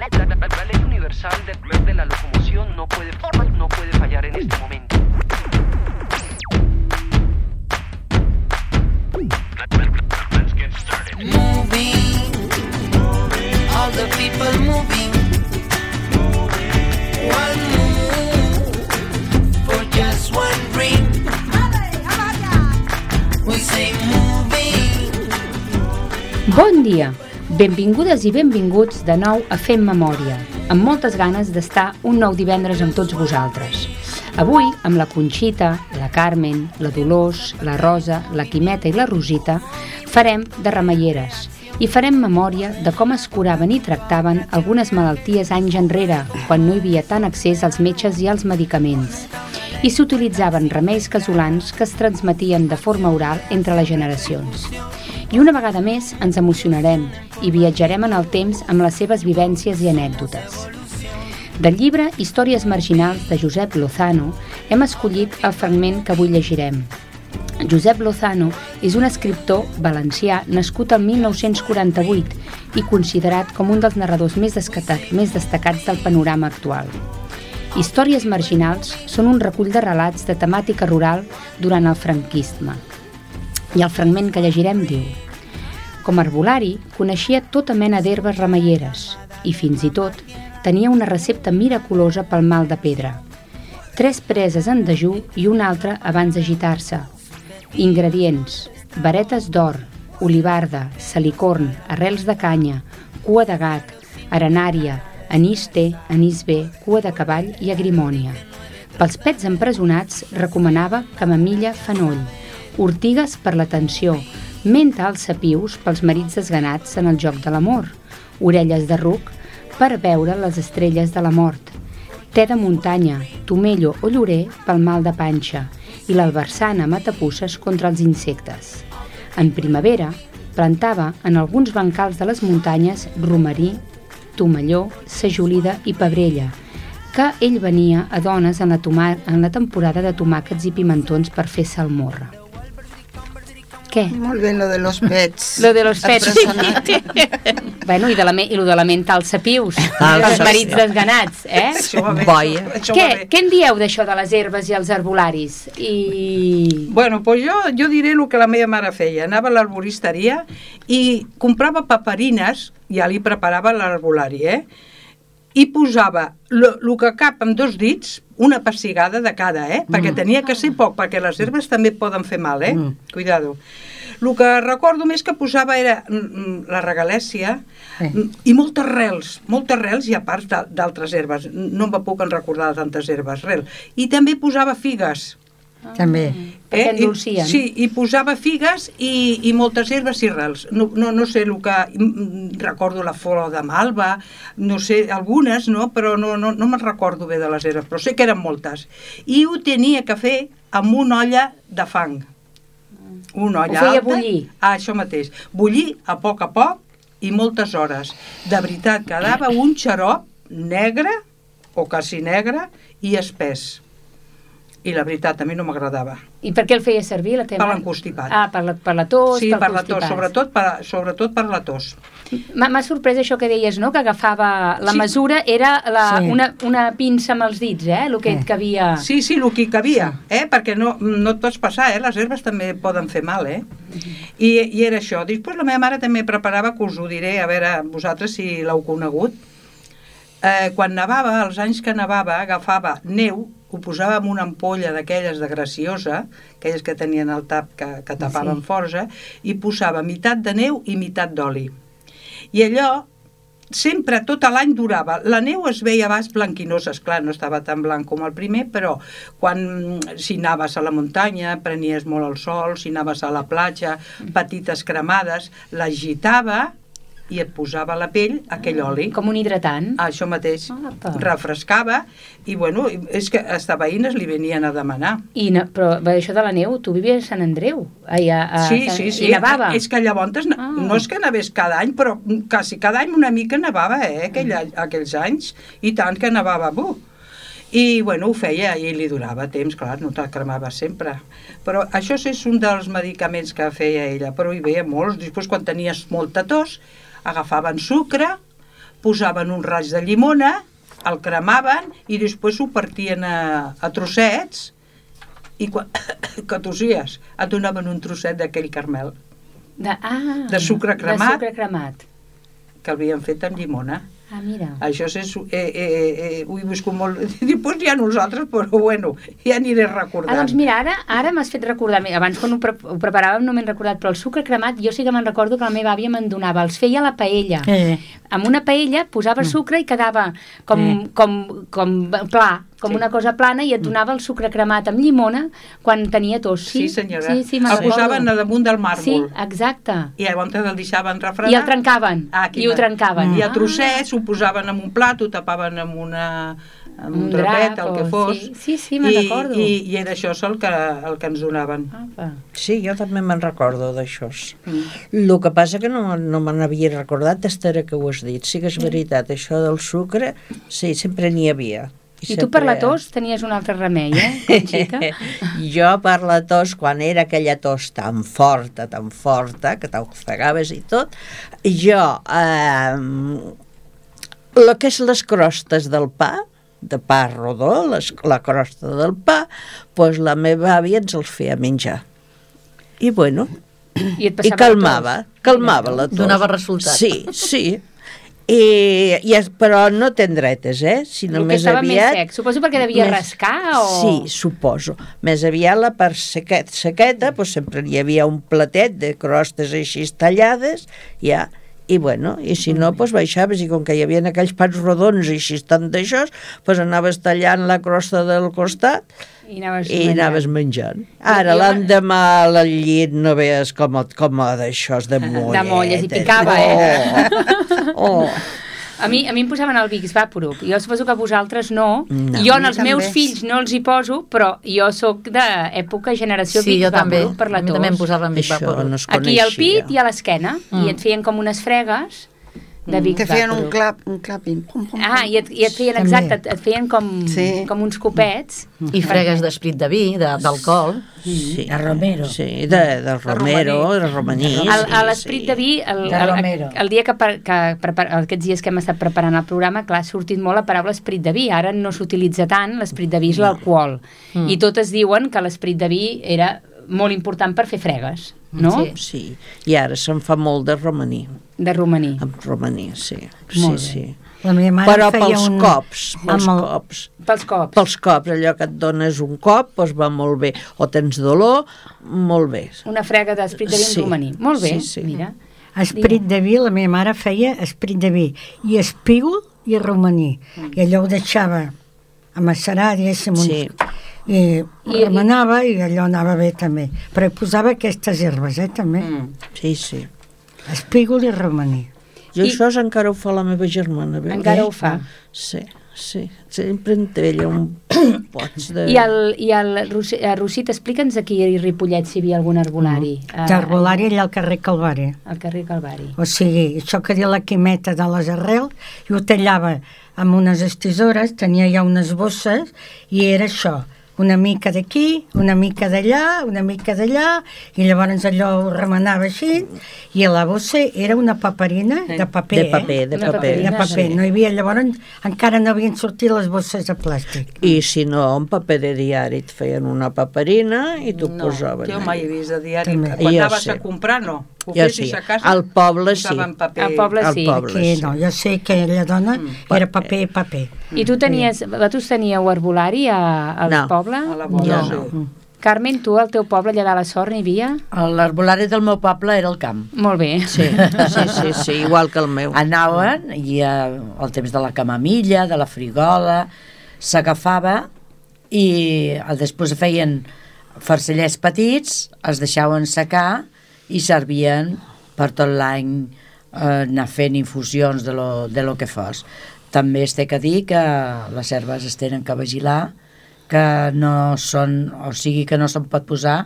La ley universal de, de la locomoción no puede, no puede fallar en este momento. moving, all the people moving. One move for just one dream. We say moving. Bon dia! Benvingudes i benvinguts de nou a Fem Memòria, amb moltes ganes d'estar un nou divendres amb tots vosaltres. Avui, amb la Conxita, la Carmen, la Dolors, la Rosa, la Quimeta i la Rosita, farem de remeieres i farem memòria de com es curaven i tractaven algunes malalties anys enrere, quan no hi havia tant accés als metges i als medicaments. I s'utilitzaven remeis casolans que es transmetien de forma oral entre les generacions. I una vegada més ens emocionarem i viatjarem en el temps amb les seves vivències i anècdotes. Del llibre Històries marginals de Josep Lozano hem escollit el fragment que avui llegirem. Josep Lozano és un escriptor valencià nascut el 1948 i considerat com un dels narradors més, descatat, més destacats del panorama actual. Històries marginals són un recull de relats de temàtica rural durant el franquisme. I el fragment que llegirem diu Com a coneixia tota mena d'herbes remeieres i, fins i tot, tenia una recepta miraculosa pel mal de pedra. Tres preses en dejú i una altra abans d'agitar-se. Ingredients: varetes d'or, olivarda, salicorn, arrels de canya, cua de gat, arenària, anís té, anís bé, cua de cavall i agrimònia. Pels pets empresonats recomanava camamilla fenoll, ortigues per la tensió, menta als sapius pels marits desganats en el joc de l'amor, orelles de ruc per veure les estrelles de la mort, te de muntanya, tomello o llorer pel mal de panxa i l'albersana matapusses contra els insectes. En primavera, plantava en alguns bancals de les muntanyes romarí, tomalló, sajolida i pebrella, que ell venia a dones en la, en la temporada de tomàquets i pimentons per fer salmorra. Què? Molt bé, lo de los pets. Lo de los pets. Empresonat. bueno, i, de la, i lo de la menta als sapius, Ah, els marits sí. desganats, eh? Això va bé. Boia. Això Què, va bé. què en dieu d'això de les herbes i els arbolaris? I... Bueno, pues jo, jo diré el que la meva mare feia. Anava a l'arboristeria i comprava paperines, ja li preparava l'arbolari, eh? I posava el que cap amb dos dits, una pessigada de cada, eh? Perquè tenia que ser poc, perquè les herbes també poden fer mal, eh? Mm. Cuidado. El que recordo més que posava era mm, mm, la regalèssia Eh. mm, i moltes rels, moltes rels i a part d'al- d'altres herbes. No em puc en recordar de tantes herbes, rel. I també posava figues. També. Perquè I- endolcien. Sí, i posava figues i, i moltes herbes i rels. No, no, no sé el que... mm, Recordo la flor de malva, no sé, algunes, no? Però no, no, no me'n recordo bé de les herbes, però sé que eren moltes. I ho tenia que fer amb una olla de fang. Una olla Ho feia alta. bullir. Ah, això mateix. Bullir a poc a poc i moltes hores. De veritat, quedava un xarop negre, o quasi negre, i espès. I la veritat, a mi no m'agradava. I per què el feia servir? La teva Per l'encostipat. Ah, per la, per la tos, sí, pel per la tos, sobretot per, sobretot per la tos. M'ha sorprès això que deies, no?, que agafava... La Sí. mesura era la, Sí. una, una pinça amb els dits, eh?, el que et Eh. cabia... Sí, sí, el que cabia, eh? perquè no, no et pots passar, eh? les herbes també poden fer mal. Eh? I, I era això. Després la meva mare també preparava, que us ho diré, a veure vosaltres si l'heu conegut, eh, quan nevava, els anys que nevava, agafava neu, ho posava en una ampolla d'aquelles de graciosa, aquelles que tenien el tap que, que tapaven Sí. força, i posava meitat de neu i meitat d'oli. I allò sempre, tot l'any durava. La neu es veia a baix blanquinosa, esclar, no estava tan blanc com el primer, però quan, si anaves a la muntanya, prenies molt el sol, si anaves a la platja, petites cremades, l'agitava i et posava a la pell aquell oli. Com un hidratant. Ah, això mateix. Apa. Refrescava i, bueno, és que hasta veïnes li venien a demanar. I no, però això de la neu, tu vivies a Sant Andreu. Ai, a, a, Sí, Sant- sí, sí. I nevava. És que llavors Ah. no és que nevés cada any, però quasi cada any una mica nevava, eh, aquell, any- aquells anys. I tant que nevava, buh. I, bueno, ho feia i li durava temps, clar, no te'l cremava sempre. Però això és un dels medicaments que feia ella, però hi veia molts. Després, quan tenies molta tos, agafaven sucre, posaven un raig de llimona, el cremaven i després ho partien a, a trossets i quan que tossies et donaven un trosset d'aquell carmel De, ah, De sucre cremat. De sucre cremat. que havien fet amb llimona. Ah, mira. Això és, eh, eh, eh, ho he viscut molt... Després hi ha nosaltres, però bueno, ja aniré recordant. Ah, doncs mira, ara, ara m'has fet recordar, abans quan ho, pre ho preparàvem no m'he recordat, però el sucre cremat jo sí que me'n recordo que la meva àvia me'n donava, els feia a la paella. Eh, Amb una paella posava sucre i quedava com, Mm. com, com pla, com Sí. una cosa plana i et donava el sucre cremat amb llimona quan tenia tos. Sí, Sí, senyora. Sí, sí, el posaven a damunt del Sí, màrmol. exacte. I llavors el deixaven refredar. I el trencaven. Ah, aquí I ho trencaven. I a Ah. trossets ho posaven en un plat, ho tapaven amb una amb un, Un drapet, drap el que fos. sí. Sí, sí, me'n I, recordo. I, I era això el que, el que ens donaven. Apa. sí, jo també me'n recordo d'això. Mm. El que passa que no, no me n'havia recordat d'estar que ho has dit. Sí que és veritat, això del sucre, sí, sempre n'hi havia. I tu per la tos tenies un altre remei, eh, Conxita? jo per la tos, quan era aquella tos tan forta, tan forta, que t'ofegaves i tot, jo, eh, el que és les crostes del pa, de pa rodó, les, la crosta del pa, doncs la meva àvia ens els feia menjar. I bueno, I et i la calmava, calmava la tos. Donava resultat. Sí, sí. I, i, es- però no tendretes, eh? Sinó més estava aviat... més sec. Suposo perquè devia més- rascar o... Sí, suposo. Més aviat la part sequet, sequeta, doncs sempre hi havia un platet de crostes així tallades, ja, i bueno, i si no, doncs baixaves i com que hi havia aquells pans rodons i així tant d'això, doncs anaves tallant la crosta del costat I anaves, i menjant. anaves menjant. Ara, l'endemà al llit no veies com, com d'això de mollet. De molles, i picava, eh? Oh, oh. A mi, a mi em posaven el Vicks Vaporub. Jo suposo que vosaltres no. No. jo en els també. meus fills no els hi poso, però jo sóc d'època generació Sí, Vicks jo també. Vaporub per la A mi tos. també em posaven Vic Això Vaporub. no Aquí al pit i a l'esquena. Mm. I et feien com unes fregues de Vicks Te feien un clap, un clapping. Pum, pum, Ah, i et, i et feien, exacte, et, et feien com, Sí. com uns copets. I fregues d'esprit de vi, d'alcohol. Sí, De Romero. Sí, de, de Romero, de romaní. A l'esprit sí. de vi, el, De el, el, dia que, pre- que prepara, aquests dies que hem estat preparant el programa, clar, ha sortit molt la paraula esprit de vi. Ara no s'utilitza tant, l'esprit de vi és l'alcohol. Mm. I totes diuen que l'esprit de vi era molt important per fer fregues, no? Sí. Sí, i ara se'n fa molt de romaní, De romaní. amb romaní, sí. Sí, Molt bé. sí. La meva mare Però feia pels un... cops, pels amb el- cops. Pels cops. Pels cops, allò que et dones un cop, doncs va molt bé. O tens dolor, molt bé. Una frega d'esprit de vi Sí. romaní. Molt bé, Sí, sí. mira. Esprit de vi, la meva mare feia esprit de vi i espígol i romaní. I allò ho deixava a macerar, diguéssim, uns, Sí. i, I- remenava i allò anava bé també. Però hi posava aquestes herbes, eh, també. Mm. Sí, sí. Espígol i romaní. Jo I- això encara ho fa la meva germana. Veus? Encara ho fa. Sí, sí. Sempre en té ella un pots de... I el, i el Rosi- eh, Rosit, explica'ns aquí a Ripollet si hi havia algun arbolari. Mm. D'arbolari allà al carrer Calvari. Al carrer Calvari. O sigui, això que diu la quimeta de les arrels, i ho tallava amb unes estisores, tenia ja unes bosses, i era això, una mica d'aquí, una mica d'allà, una mica d'allà, i llavors allò ho remenava així, i a la bossa era una paperina de paper, De paper, eh? de paper. de paper. sí. No hi havia, llavors encara no havien sortit les bosses de plàstic. I si no, un paper de diari et feien una paperina i t'ho No, posaven. jo allà. mai he vist de diari. També. Quan Jo anaves sí. a comprar, no. Ho Jo sí. a casa, Al poble sí. paper. Al poble Al sí. poble. Que sí. no, jo sé que aquella dona era paper, paper. I tu tenies, vosaltres teníeu arbolari a, al No. poble? A la bola, Jo sí. Carmen, tu al teu poble allà de la Sort n'hi havia? L'arbolari del meu poble era el camp. Molt bé. Sí, sí, sí, sí, igual que el meu. Anaven i eh, al temps de la camamilla, de la frigola, s'agafava i eh, després feien farcellets petits, es deixaven secar i servien per tot l'any eh, anar fent infusions de lo, de lo que fos. També es té que dir que les herbes es tenen que vigilar, que no són, o sigui que no se'n pot posar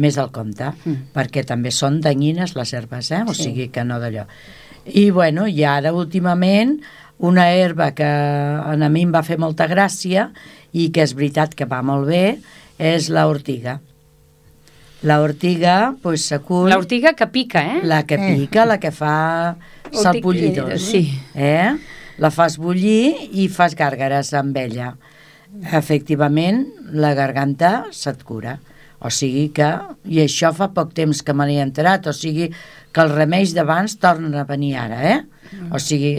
més al compte, mm. perquè també són danyines les herbes, eh? o Sí. sigui que no d'allò. I bueno, i ara últimament una herba que a mi em va fer molta gràcia i que és veritat que va molt bé és la ortiga. La ortiga, pues, s'acull... L'ortiga que pica, eh? La que pica, la que fa sal tic- bullidor. sí. Eh? La fas bullir i fas gàrgares amb ella. Efectivament, la garganta se't cura. O sigui que, i això fa poc temps que me n'he enterat, o sigui que els remeis d'abans tornen a venir ara, eh? O sigui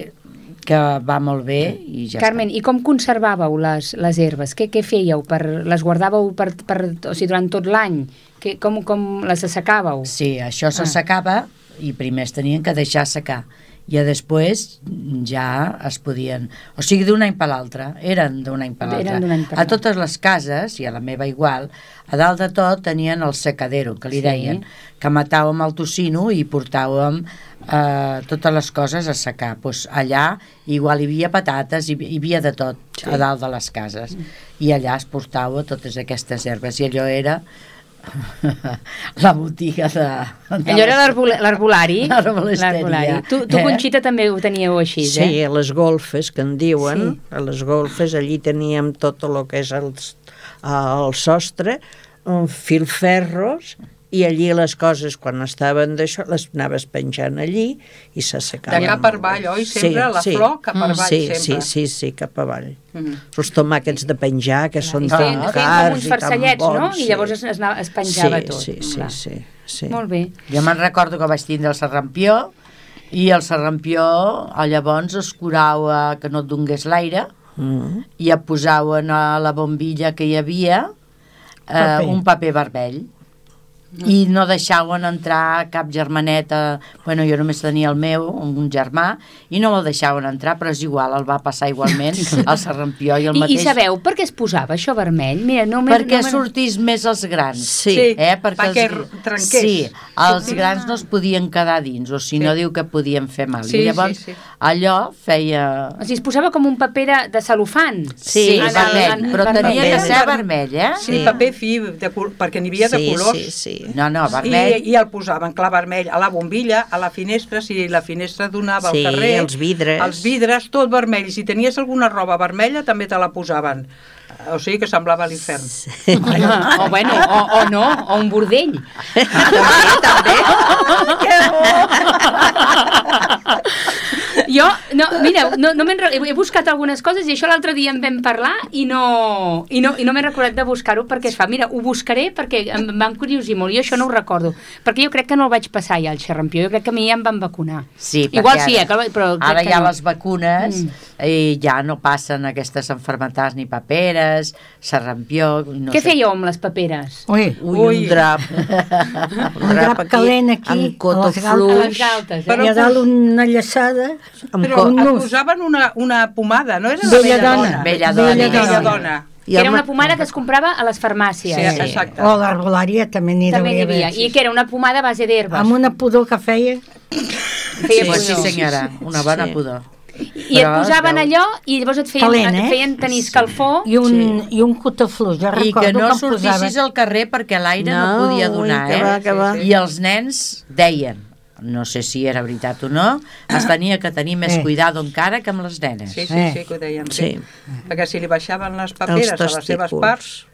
que va molt bé i ja Carmen, i com conservàveu les, les herbes? Què, què fèieu? Per, les guardàveu per, per, o sigui, durant tot l'any? Com, com les assecàveu? està. Sí, això Ah. s'assecava i primer es tenien que deixar secar i després ja es podien... O sigui, d'un any per l'altre, eren d'un any per l'altre. A totes les cases, i a la meva igual, a dalt de tot tenien el secadero, que li Sí. deien, que matàvem el tocino i portàvem eh, totes les coses a secar. Pues allà igual hi havia patates, hi, hi havia de tot sí. a dalt de les cases. I allà es portava totes aquestes herbes i allò era la botiga de... de Allò era les- l'arbol- l'herbolari? L'herbolisteria. L'herbolari. Tu, tu Eh? Conxita, també ho teníeu així, Sí, eh? a les golfes, que en diuen, Sí. sí. a les golfes, allí teníem tot el que és el, el sostre, un filferros, i allí les coses, quan estaven d'això, les anaves penjant allí i s'assecaven. De cap per avall, oi? Sempre la flor cap per avall, sí, sempre. Sí, sí, sí, cap avall. Mhm. Els tomàquets de penjar, que són I tan com cars uns i tan farcellets, no? bons. I llavors es, es, es penjava sí, tot. Sí, sí, Clar. sí, sí. Molt bé. Jo me'n recordo que vaig tindre el serrampió i el serrampió a llavors es curava que no et donés l'aire Mm. i et posaven a la bombilla que hi havia eh, Paper. un paper vermell i no deixaven entrar cap germaneta bueno, jo només tenia el meu, un germà i no me'l deixaven entrar, però és igual el va passar igualment, el serrampió i el I, mateix I sabeu per què es posava això vermell? Mira, no me- perquè no me- sortís més els grans Sí. Sí. eh? perquè, perquè els, trenqués. sí, els grans no es podien quedar dins o si no diu que podien fer mal Sí, i llavors sí, sí. allò feia O sigui, es posava com un paper de, de celofan. sí, el- vermell, però vermell. tenia que ser Ver- vermell eh? Sí, paper fi, de, col- perquè n'hi havia de sí, colors. Sí, sí. No, no, I, vermell I el posaven clar vermell a la bombilla, a la finestra, si la finestra donava Sí, al carrer. els vidres. Els vidres, tot vermell. I si tenies alguna roba vermella, també te la posaven. O sigui que semblava l'infern. Ah, o, bueno, o, o no, o un bordell. Jo, no, mira, no, no he buscat algunes coses i això l'altre dia en vam parlar i no, i no, i no m'he recordat de buscar-ho perquè es fa. Mira, ho buscaré perquè em van curiosir molt. Jo això no ho recordo. Perquè jo crec que no el vaig passar ja, el xerrampió. Jo crec que a mi ja em van vacunar. Sí, Igual perquè sí, eh, ara- que, però Ara que hi ha no. les vacunes Mm. I ja no passen aquestes enfermetats ni paperes, serrampió... No Què sé. fèieu amb les paperes? Ui, Ui, Ui. un drap. un drap calent aquí, amb a les cotofluix, A galtes, les galtes, eh? Però i a dalt una llaçada, amb Però un et nus. posaven una, una pomada, no era la Vella vella dona. dona? Vella dona. Vella dona. dona. I Que era una ma- pomada que es comprava a les farmàcies. Sí, Sí. exacte. o també n'hi També n'hi devia havia. I que era una pomada a base d'herbes. Amb una pudor que feia, sí, pudor. senyora, una bona Sí. pudor. I et Però es posaven allò i llavors et feien, Calent, eh? et feien tenir escalfor. i un, i un cotaflux. Jo I recordo que no em sortissis al carrer perquè l'aire no, No, podia ui, donar, que eh? va, que va. I els nens deien, no sé si era veritat o no, es tenia que tenir més Eh. cuidado encara que amb les nenes. Sí, sí, Eh. sí, que ho deien. Sí. Sí. Perquè si li baixaven les paperes a les seves parts...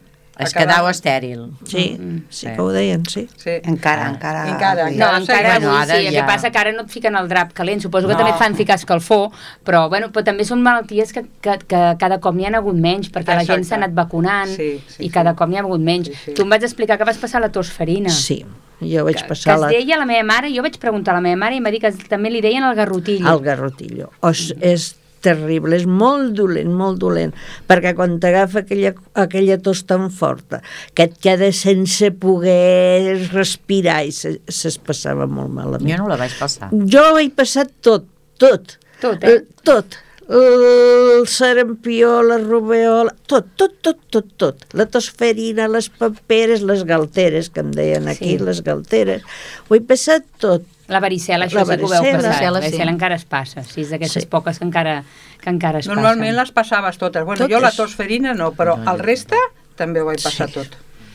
Es quedava estèril. Sí, sí que ho deien, sí. Sí. Encara, encara... Encara, No, encara encara. Bueno, avui sí, el que ja- passa que ara no et fiquen el drap calent, suposo que No. també et fan ficar escalfor, però, bueno, però també són malalties que, que, que cada cop n'hi ha hagut menys, perquè la gent Exacte. s'ha anat vacunant Sí, sí, i sí. cada cop n'hi ha hagut menys. Sí, sí. Tu em vas explicar que vas passar la tosferina. Sí, jo vaig Que, que passar es la, deia la meva mare, jo vaig preguntar a la meva mare i em va dir que també li deien el garrotillo. al garrotillo. O és, és terrible, és molt dolent, molt dolent, perquè quan t'agafa aquella, aquella tos tan forta que et queda sense poder respirar i se- se's passava molt malament. Jo no la vaig passar. Jo ho he passat tot, tot. Tot, eh? Tot. El sarampió, la rubeola, tot, tot, tot, tot, tot. La tosferina, les paperes, les galteres, que em deien aquí, Sí. les galteres. Ho he passat tot. La varicela, això La sí que ho veu varicela. passar. La Varicela, sí. varicela encara es passa, sí, és d'aquestes Sí. poques que encara, que encara es Normalment passen. les passaves totes. Bueno, Totes. jo la tosferina no, però el reste també ho vaig passar Sí. tot.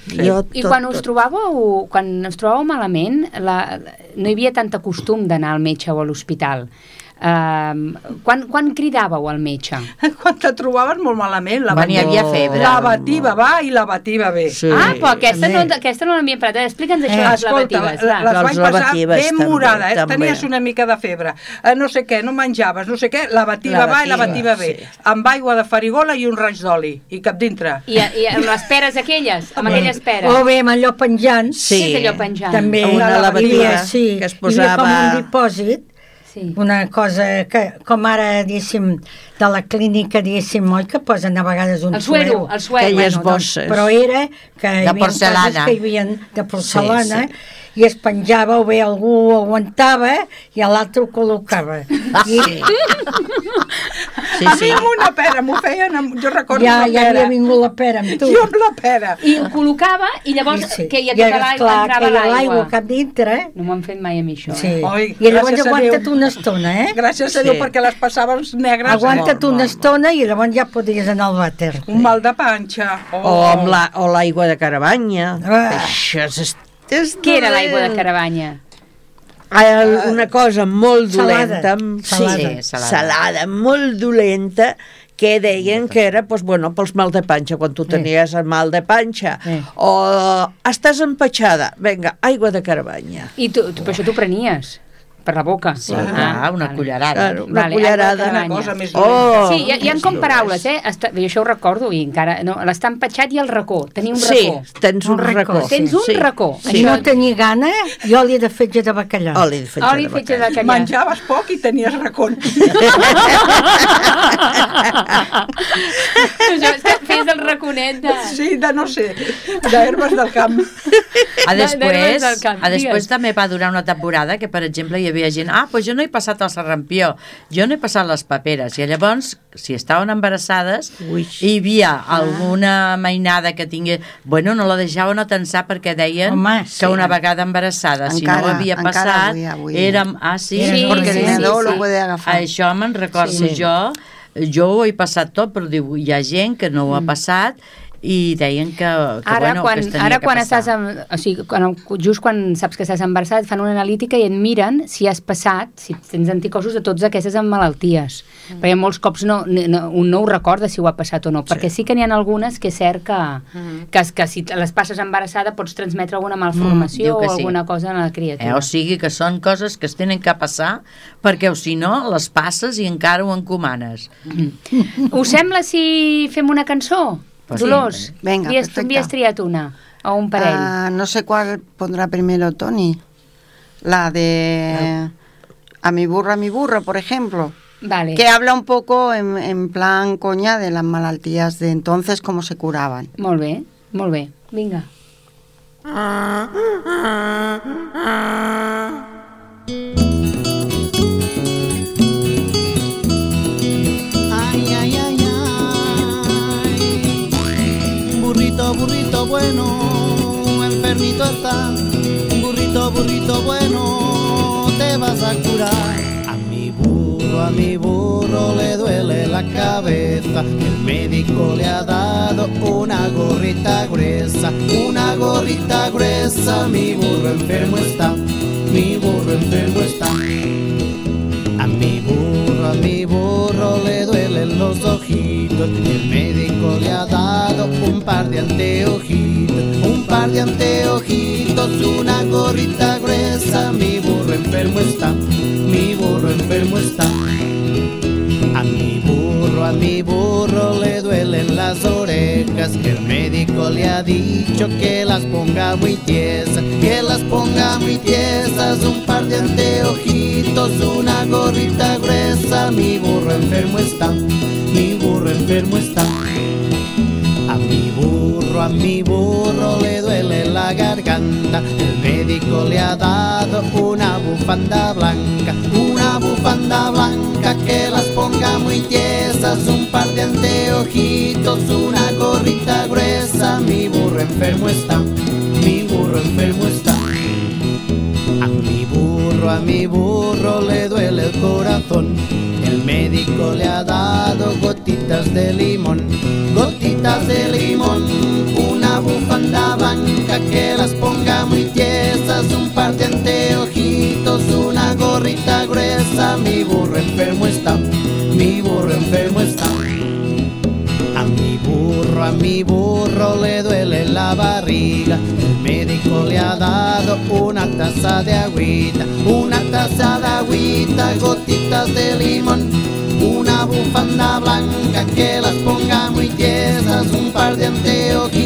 Jo I tot, quan us trobàveu, quan us trobàveu malament, la, no hi havia tanta costum d'anar al metge o a l'hospital. Uh, quan, quan cridàveu al metge? Quan te trobaven molt malament, la Quan hi havia febre. La bativa va i la bativa ve. Sí. ah, però aquesta no, aquesta no l'havien parat. Explica'ns això Eh, les escolta, lavatives. la- va. les vaig passar lavatives ben morada, eh? també. tenies una mica de febre, eh, no sé què, no menjaves, no sé què, la bativa va i la bativa Lavativa, ve, sí. amb aigua de farigola i un raig d'oli, i cap dintre. I, I amb les peres aquelles, amb aquelles peres. O bé amb allò penjant, Sí. És allò penjant? també Una hi lavativa havia, sí, que es hi havia com posava- un dipòsit, Sí. una cosa que, com ara, diguéssim, de la clínica, diguéssim, oi, que posen a vegades un El suero, suero. el suero. Aquelles Bueno, bosses. Però era que hi havia porcellana. coses que hi havia de porcelana Sí, sí. I es penjava o bé algú ho aguantava i l'altre ho col·locava. I Sí, a sí. mi amb una pera m'ho feien, amb, jo recordo ja, ja pera. havia vingut la pera amb tu. Jo amb la pera. I ho col·locava i llavors I sí. que hi ha I tota l'aigua, entrava que hi ha l'aigua l'aigua. cap dintre. No m'ho han fet mai a mi això. Sí. Eh? Oi, I llavors gràcies a aguanta't Déu. una estona, eh? Gràcies a Sí. Déu, perquè les passaves negres. Aguanta't molt, una molt, estona i llavors ja podries anar al vàter. Un mal de panxa. Oh. O amb la- o l'aigua de Caravanya. Ah. Això és, és Què era l'aigua de Caravanya? Ah, una cosa molt dolenta, Salada. sí, salada. salada, molt dolenta, que deien que era pues, bueno, pels mal de panxa, quan tu tenies el mal de panxa, Sí. o estàs empatxada, vinga, aigua de Caravanya. I tu, tu per això t'ho prenies? Per la boca? Sí, ah, una vale. cullerada. Claro, una Vale, cullerada. Una cosa més. Oh, Sí, hi hi ha com paraules, eh? Està, jo això ho recordo i encara... No, L'està empatxat i el racó. Tenia un sí, racó. tens un Un racó. racó. Tens un sí, racó. Sí. Si no tenia gana, i oli de fetge de bacallà. Oli de fetge Oli de fetge de bacallà. bacallà. Menjaves poc i tenies que fes el raconet de... Sí, de no sé, d'herbes del camp. A De- després, d'herbes del camp, a després també va durar una temporada que, per exemple, hi havia gent, ah, doncs jo no he passat el serrampió, jo no he passat les paperes, i llavors, si estaven embarassades, Ui. hi havia alguna mainada que tingués... Bueno, no la deixaven atensar perquè deien Home, que sí. una vegada embarassada, si no Encara- ho havia encara passat, avui, avui. érem... Ah, sí? Sí, sí, el sí, sí. lo puede agafar. Això me'n recordo Sí. jo. Jo ho he passat tot, però diu, hi ha gent que no ho ha passat i deien que, que Ara, bueno, quan, que es tenia ara que quan passar. estàs, amb, o sigui, quan, just quan saps que estàs embarassada, et fan una analítica i et miren si has passat, si tens anticossos de totes aquestes amb malalties. Mm. Perquè molts cops no, no, un no ho recorda si ho ha passat o no, perquè sí que n'hi ha algunes que és cert que, Mm. que, que si les passes embarassada pots transmetre alguna malformació que o sí. alguna cosa a la Eh, criatura. o sigui que són coses que es tenen que passar perquè o si no les passes i encara ho encomanes. Us sembla si fem una cançó? Pues Dolors, sí. Venga, havies, perfecte. havies triat una o un parell? Ah, no sé cuál pondrá primero Tony. La de A mi burra, a mi burra, por ejemplo. vale. Que habla un poco en, en plan coña de las malaltías de entonces, cómo se curaban. Molt bé, molt bé. Vinga. Ay, bueno, enfermito está. Burrito, burrito bueno, te vas a curar. A mi burro, a mi burro le duele la cabeza. El médico le ha dado una gorrita gruesa, una gorrita gruesa. Mi burro enfermo está, mi burro enfermo está. A mi a mi burro le duelen los ojitos. El médico le ha dado un par de anteojitos, un par de anteojitos, una gorrita gruesa. Mi burro enfermo está, mi burro enfermo está. A mi burro, a mi burro le duelen las orejas. Que el médico le ha dicho que las ponga muy tiesas, que las ponga muy tiesas. Un par de anteojitos, una gorrita gruesa. Mi burro enfermo está, mi burro enfermo está. A mi burro, a mi burro le duele la garganta. El médico le ha dado una bufanda blanca, una bufanda blanca que las ponga muy tiesas. Un par de anteojitos, una gorrita gruesa. Mi burro enfermo está, mi burro enfermo está. A mi burro, a mi burro le duele el corazón. El médico le ha dado gotitas de limón, gotitas de limón, una bufanda blanca que las ponga muy tiesas, un par de anteojitos, una gorrita gruesa, mi burro enfermo está, mi burro enfermo está. A mi burro, a mi burro le duele la barriga, el médico le ha dado una taza de agüita, una taza de agüita, gotitas de limón una bufanda blanca que las ponga muy tiesas, un par de anteojitos,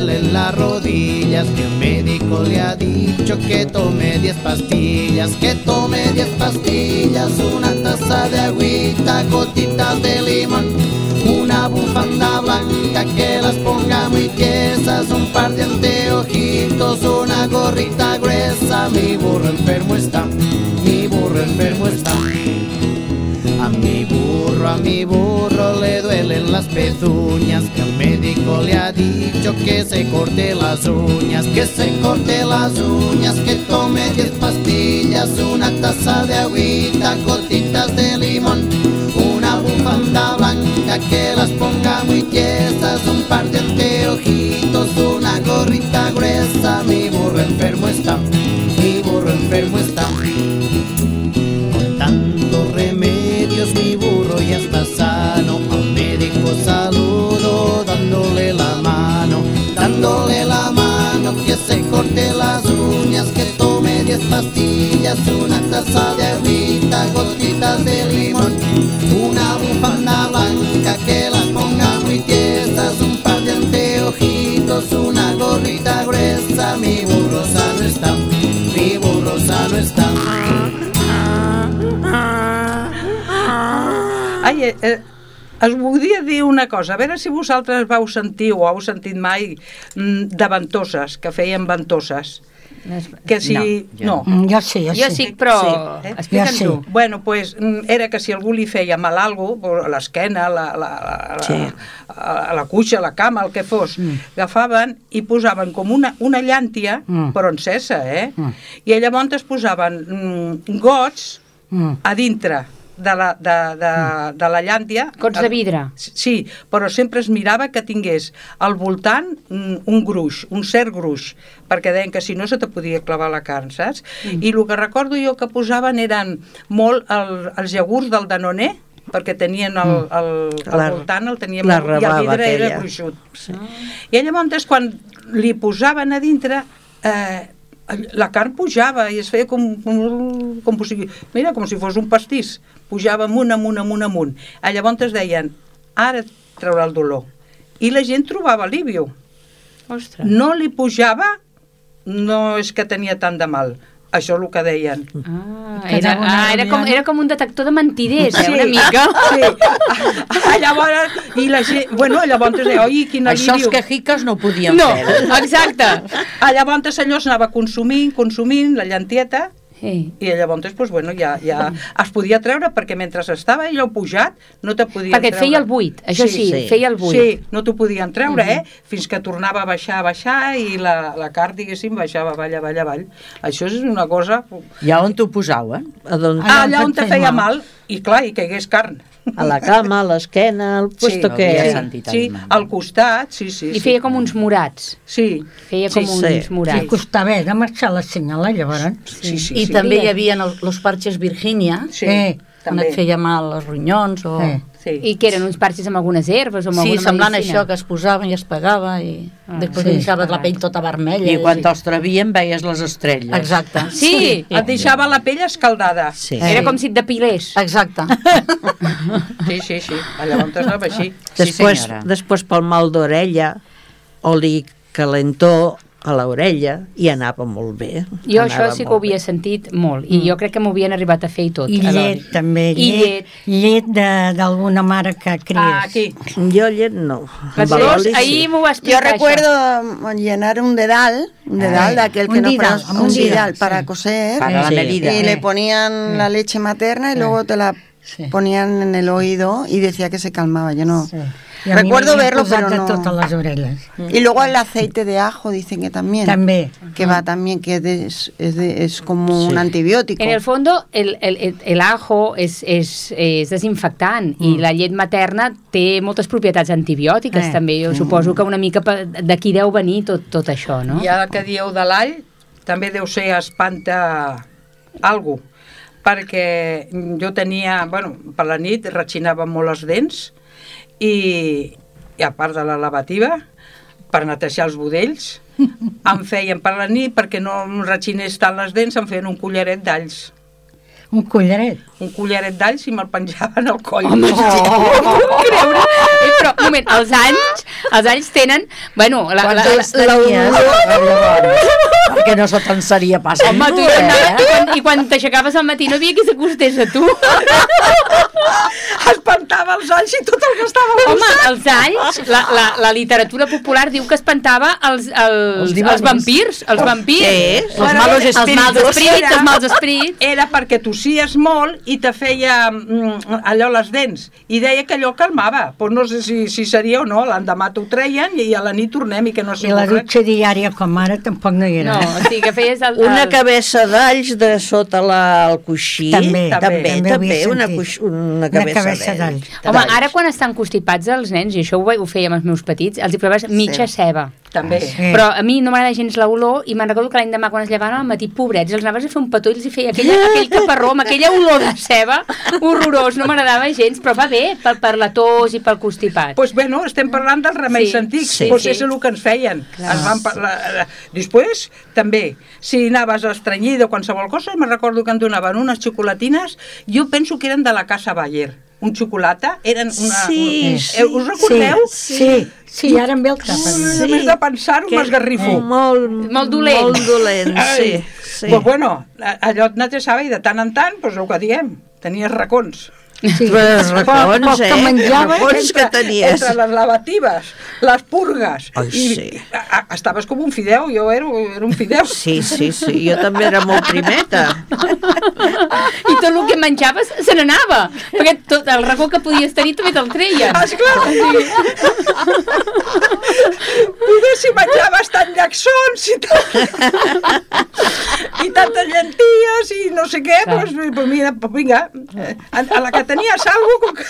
duelen las rodillas. Que el médico le ha dicho que tome 10 pastillas, que tome 10 pastillas, una taza de agüita, gotitas de limón. Una bufanda blanca que las ponga muy tiesas, un par de anteojitos, una gorrita gruesa. Mi burro enfermo está, mi burro enfermo está. A mi burro, a mi burro le duelen las pezuñas, que el médico le ha dicho que se corte las uñas, que se corte las uñas, que tome 10 pastillas, una taza de agüita, gotitas de limón, una bufanda blanca que las ponga muy tiesas, un par de anteojitos, una gorrita gruesa, mi burro enfermo está, mi burro enfermo está. Corte las uñas, que tome 10 pastillas, una taza de agüita, gotitas de limón, una bufanda blanca que las ponga muy tiesas, un par de anteojitos, una gorrita gruesa, mi burro sano está, mi burro sano está. Ai, eh, eh, us voldria dir una cosa, a veure si vosaltres vau sentir o heu sentit mai mm, de ventoses, que feien ventoses. Que si... No, jo no. Mm, Jo sí, jo, Jo sí. sí, però Sí, eh? explica'm Jo sí. tu. Bueno, pues, mm, era que si algú li feia mal algo, a l'esquena, a la, la, la, Sí. a, a la cuixa, a la cama, el que fos, agafaven i posaven com una, una llàntia, Mm. però encesa, eh? Mm. I llavors es posaven mm, gots Mm. a dintre de la, de, de, de la llàntia. Gots de vidre. Sí, però sempre es mirava que tingués al voltant mm, un gruix, un cert gruix, perquè deien que si no se te podia clavar la carn, saps? Mm. I el que recordo jo que posaven eren molt el, els iogurts del Danone, perquè tenien el, el, el La- voltant, el tenien la molt- i el vidre era aquella. gruixut. Sí. I llavors, quan li posaven a dintre, eh, la carn pujava i es feia com, com, com, si, mira, com si fos un pastís. Pujava amunt, amunt, amunt, amunt. A llavors deien, ara et traurà el dolor. I la gent trobava alívio. Ostres. No li pujava, no és que tenia tant de mal. Això és el que deien. Ah, Que era, ah, era, com, era com un detector de mentiders, eh, una mica. Sí. Ah, llavors, i la gent, bueno, llavors deia, oi, quin Això els quejicas no ho podien No, fer. exacte. Ah, llavors allò s'anava consumint, consumint, la llantieta, Sí. i llavors, pues, bueno, ja, ja es podia treure perquè mentre estava allò pujat no te podien Perquè et treure. feia el buit, això sí, sí. feia el buit. Sí, no t'ho podien treure, eh? Fins que tornava a baixar, a baixar i la, la carn, diguéssim, baixava avall, avall, avall. Això és una cosa... I on t'ho posaven? A, don, Ah, allà on te feia feia mal, i clar, i caigués carn. a la cama, a l'esquena, al puesto no que... sí, sentit sí, al costat, sí, sí. I sí. feia com uns morats. Sí, Feia Sí, com sí. uns Sí, morats. costava eh, de marxar la senyala, llavors. sí, sí. I sí. També hi havia els, parxes Virgínia, Sí, Eh, quan també. et feia mal els ronyons o... Eh. Sí. I que eren uns parxes amb algunes herbes o amb Sí, alguna semblant a medicina. això, que es posaven i es pagava i Ah, després sí. li deixaves la pell tota vermella. I quan te'ls travien veies les estrelles. Exacte. Sí, Et deixava la pell escaldada. Sí. era com si et depilés. Exacte. Sí, sí, sí. Llavors anava així. Després, senyora. després pel mal d'orella, oli calentó a l'orella i anava molt bé. Jo això sí que ho molt bé. havia sentit molt i jo crec que m'ho havien arribat a fer i tot. I llet, també. I Llet, llet de- d'alguna mare que cries. Ah, aquí. Jo llet no. L'oli sí. ahir m'ho va Yo explicar recuerdo això. mm, llenar un dedal, un dedal de aquel que un no didal, un un didal, didal sí. para coser Para la Sí. medida. y Eh. le ponían la leche materna y luego te la Sí. ponían en el oído y decía que se calmaba. Yo no. Sí. Recuerdo verlo, pero de no. totes les orelles. Y luego el aceite de ajo dicen que también. També. Que va también, que es, es, de- es como un Sí. antibiótico. En el fondo, el, el, el, el ajo és, és, és desinfectant i la llet materna té moltes propietats antibiòtiques Eh. també. Jo suposo que una mica d'aquí deu venir tot, tot això, no? I ara que dieu de l'all, també deu ser espanta algo. perquè jo tenia, bueno, per la nit rechinava molt els dents i, i a part de la lavativa, per netejar els budells, em feien per la nit, perquè no em rechinés tant les dents, em feien un collaret d'alls. Un collaret. Un collaret d'alls i me'l penjaven al coll. Home, no! creure. Eh, però, un moment, els anys, els anys tenen... Bueno, la, la, la, anys tenies? Llavors, perquè no se te'n seria pas Home, tu ningú, anaves, i eh? quan, i quan t'aixecaves al matí no havia qui s'acostés a tu. Espantava els alls i tot el que estava al Home, costat. els anys, la, la, la literatura popular diu que espantava els, els, Els els, vampirs, els vampirs. Què és? Els malos espíritus. Els mals espíritus, els mals espíritus. Era perquè tossies molt i te feia mm, allò les dents. I deia que allò calmava. Pues no sé si, si seria o no. L'endemà t'ho treien i a la nit tornem i que no I sé la dutxa diària com ara tampoc no hi era. No, o sigui que feies el... Una el... cabeça d'alls de sota la, el coixí. També, també, també també, una, coix, una Una cabeça, cabeça d'alls. Home, ara quan estan constipats els nens, i això ho, ho fèiem els meus petits, els hi proves mitja ceba. També. Sí. Però a mi no m'agrada gens l'olor i me'n recordo que l'any demà quan es llevaven al matí, pobrets, els anaves a fer un petó i els hi feia aquella, aquell caparró amb aquella olor de ceba horrorós, no m'agradava gens, però va bé per, per la tos i pel constipat. Pues bueno, estem parlant dels remeis Sí, antics, sí, pues sí. és el que ens feien. Es van parlar... Després, també, si anaves estranyida o qualsevol cosa, me recordo que em donaven unes xocolatines, jo penso que eren de la Casa Bayer, un xocolata, eren una... Sí, un, sí, eh, us recordeu? Sí, sí, ara em ve el cap. Ui, Només de pensar-ho m'esgarrifo. Molt, Molt dolent. Molt dolent, sí. Sí. Pues bueno, allò et netejava i de tant en tant, pues el que diem, tenies racons. Sí. Però racons, Poc que eh? menjava, Racons que tenies. Entre les lavatives, les purgues, Ai, i, sí. i a, a, estaves com un fideu, jo era, era un fideu. Sí, sí, sí, jo també era molt primeta. I tot el que menjaves se n'anava, perquè tot el racó que podies tenir també te'l treien. Ah, Esclar! Poder si menjaves tant llacsons i, tant, i tantes llenties i no sé què, doncs, pues mira, pues vinga, eh, a, a la que tenies alguna com que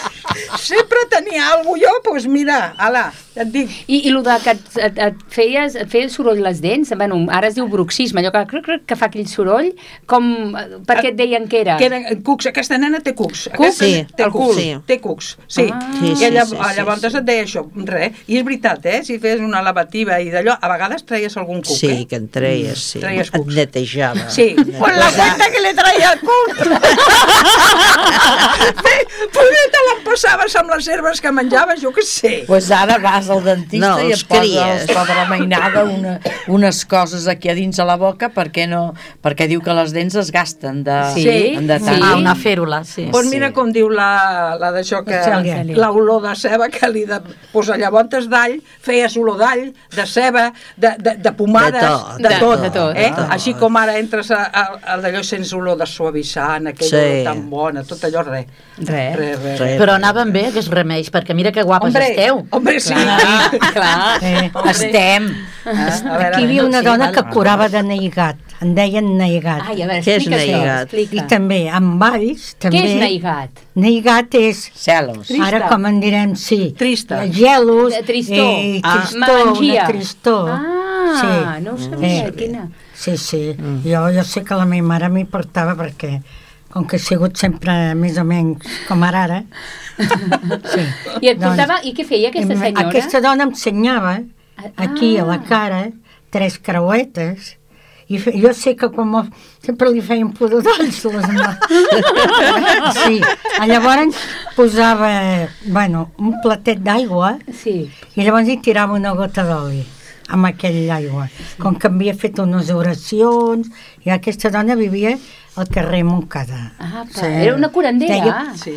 sempre tenia alguna jo, doncs pues mira, ala, et dic, I, i el de que et, et, et, feies, et feia soroll les dents, bueno, ara es diu bruxisme, allò que, cruc, cruc, que fa aquell soroll, com, per què et deien que era? que eren cucs, aquesta nena té cucs. Cucs? Sí, té el cucs, cuc, sí. té cucs, sí. Ah. Sí, I sí, llavors, sí, sí, llavors sí. et deia això, res. I és veritat, eh? Si fes una lavativa i d'allò, a vegades treies algun cuc, Sí, eh? que en treies, sí. Treies Et cucs. netejava. Sí, con la cuenta que le traia el cuc. Poder te l'empassaves amb les herbes que menjaves, jo què sé. Pues ara vas al dentista No, i et posa cries. els de la mainada una, unes coses aquí a dins a la boca perquè no perquè diu que les dents es gasten de, Sí, de tant. sí. Ah, una fèrula, sí. Pues mira com diu la, la d'això que... La Cèlia. L'olor de ceba que li de... Pues llavors d'all, feies olor d'all, de ceba, de, de, de pomades, De tot, de, de tot. de tot, eh? de tot. Així com ara entres a, a, a d'allò sense olor de suavitzant, aquell Sí. olor tan bona, tot allò res. Res. Res, res. Res. Però anaven bé aquests remeis, perquè mira que guapes Hombre, esteu. hombre, sí. Clar, clar. Eh, Estem. Ah, veure, aquí hi havia una sí, dona que curava de neigat, en deien neigat. Ai, a veure, Què és neigat? I també amb valls, també... Què és neigat? Neigat és, Celos. Trista. ara com en direm, sí. Trista. Gelos. De tristor. Eh, Ah. tristor, Melangia. una tristor. Ah, no ho sabia, Eh. quina. Sí, sí. Mm. Jo, jo sé que la meva mare m'hi portava perquè, com que he sigut sempre més o menys com ara ara, sí. I et portava, i què feia aquesta em- senyora? Aquesta dona em ensenyava, aquí a la Ah. cara, tres creuetes, i fe, jo sé que com a- sempre li feien pudor d'olls les mans. sí. Llavors posava, bueno, un platet d'aigua Sí. i llavors hi tirava una gota d'oli amb aquell aigua. Com que havia fet unes oracions i aquesta dona vivia al carrer Montcada. Ah, pa, era una curandera. Deia- Sí.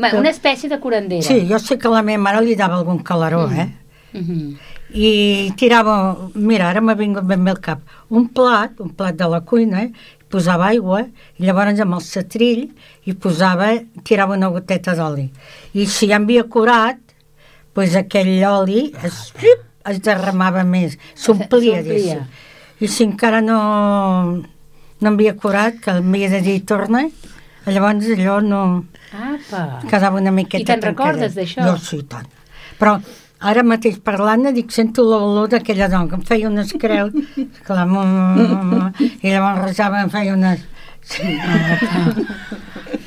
Va, Una espècie de curandera. Sí, jo sé que la meva mare li dava algun calaró, mm. eh? Mhm. I tirava, mira, ara m'ha vingut ben bé al cap, un plat, un plat de la cuina, eh? posava aigua i llavors amb el setrill hi posava, tirava una goteta d'oli. I si ja havia curat, doncs aquell oli es, es derramava més, s'omplia, S'omplia. diguéssim. I si encara no, no havia curat, que m'havia de dir torna, llavors allò no Apa. quedava una miqueta I te'n recordes d'això? Jo sí, tant. Però ara mateix parlant-ne dic, sento l'olor d'aquella dona que em feia unes creus, clar, mm, mm, mm, i llavors resava, em feia unes...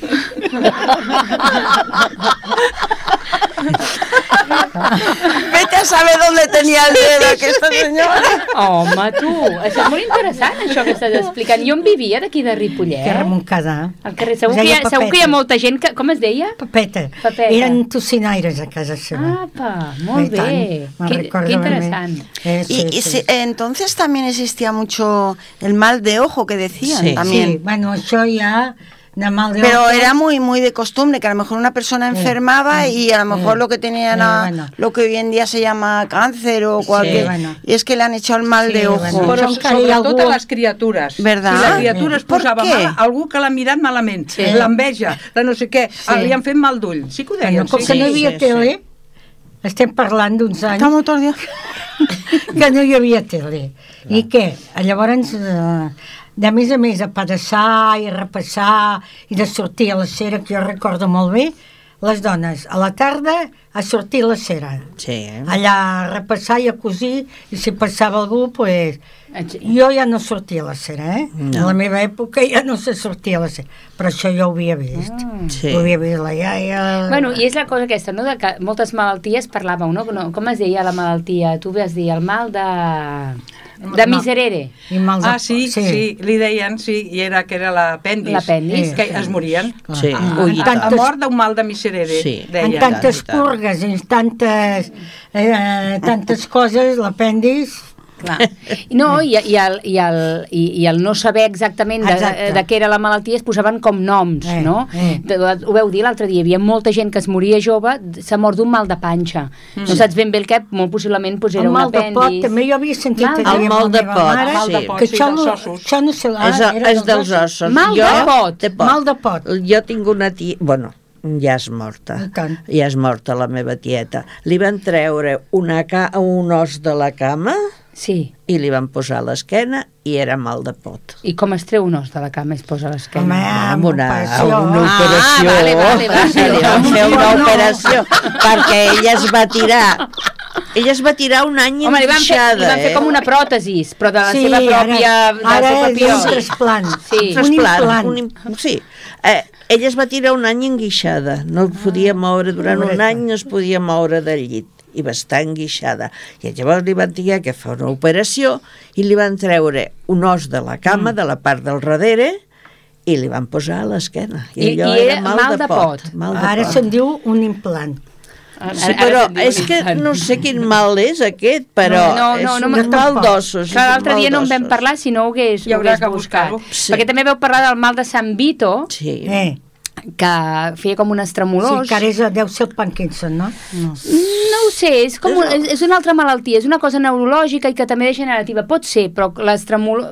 Vete a saber dónde tenía el dedo aquesta senyora. Home, tu, això és molt interessant, això que estàs explicant. Jo on vivia, d'aquí de Ripollet? Que era Montcada. Al carrer, segur, que hi ha, deia segur que hi ha molta gent que... Com es deia? Pepeta. Pepeta. Eren tocinaires a casa seva. Apa, molt I bé. ben bé. interessant. Eh, sí, Y, y sí. entonces también existía mucho el mal de ojo que decían Sí. también. Sí, bueno, això ja de mal de Pero ojo. era muy muy de costumbre que a lo mejor una persona enfermaba y a lo mejor Sí. lo que tenía Sí, era bueno. lo que hoy en día se llama cáncer o cualquier bueno. y es que le han hecho el mal Sí, de ojo. bueno. Però ha sobretot algú- a les criatures. Verdad? Si la criatura es Per posava mala, algú que l'ha mirat malament, sí. l'enveja, la no sé què, sí. li han fet mal d'ull. Sí que ho deien, Bueno, com sí. que no hi havia sí, tele, estem parlant d'uns anys Estamos todos días- que no hi havia tele. I què? Llavors, eh, de més a més, a pedaçar i repassar i de sortir a la cera, que jo recordo molt bé, les dones a la tarda a sortir a la cera. Sí. Allà a repassar i a cosir, i si passava algú, pues, jo ja no sortia a la cera, eh? No. A la meva època ja no se sortia a la cera, però això jo ho havia vist. Sí. Ho havia vist la iaia... Bueno, i és la cosa aquesta, no?, de que moltes malalties parlàveu, no? Com es deia la malaltia? Tu vas dir el mal de... de miserere. I mal de... Ah, sí, sí, sí, li deien, sí, i era que era l'apèndix. L'apèndix. Que es morien. Sí. Ah, Ui, i en tant. A mort d'un mal de miserere, Sí. en deien. tantes i tant. purgues, en tantes, eh, tantes coses, l'apèndix... Clar. No, i, i, el, i, el, i, i el no saber exactament de, Exacte. de què era la malaltia es posaven com noms, Eh, no? eh. De, ho veu dir l'altre dia, hi havia molta gent que es moria jove, s'ha mort d'un mal de panxa. Mm. No saps ben bé el què, molt possiblement pues, era el un mal de pot, apèndix. també jo havia sentit de- dir El mal de pot, mare, El de sí. pot, que sí, això, dels no, ossos. això no sé... Ah, és, era és dels ossos. Mal jo, de pot. De pot. Mal de pot. Jo tinc una tia... Bueno, ja és morta. Ja és morta la meva tieta. Li van treure una ca un os de la cama Sí. i li van posar a l'esquena i era mal de pot. I com es treu un os de la cama i es posa a l'esquena? Home, amb una, operació. una Ah, operació. vale, vale, vale. Se li van fer una No. operació perquè ella es va tirar ella es va tirar un any Home, li van, fer, li van fer eh? com una pròtesis, però de la Sí, seva pròpia... ara, ara és un trasplant. Sí. Un Trasplant, implant. un sí. Eh, ella es va tirar un any enguixada, no es podia moure, durant un any no es podia moure del llit i va estar enguixada. I llavors li van dir que fa una operació i li van treure un os de la cama, Mm. de la part del darrere, i li van posar a l'esquena. I- allò i era mal de pot. Mal de Ara pot. se'n diu un implant. Sí, però és que no sé quin mal és aquest, però no, no, és no, un no, mal d'ossos. Clar, és un l'altre mal dia no en vam parlar si no ho hagués, Hi ho haurà hagués que buscat. Sí. Perquè també veu parlar del mal de Sant Vito, Sí. Eh, que feia com unes sí, tremolors. que ara és, deu ser el Parkinson, no? no. No ho sé, és, com un, és, és una altra malaltia, és una cosa neurològica i que també és generativa. Pot ser, però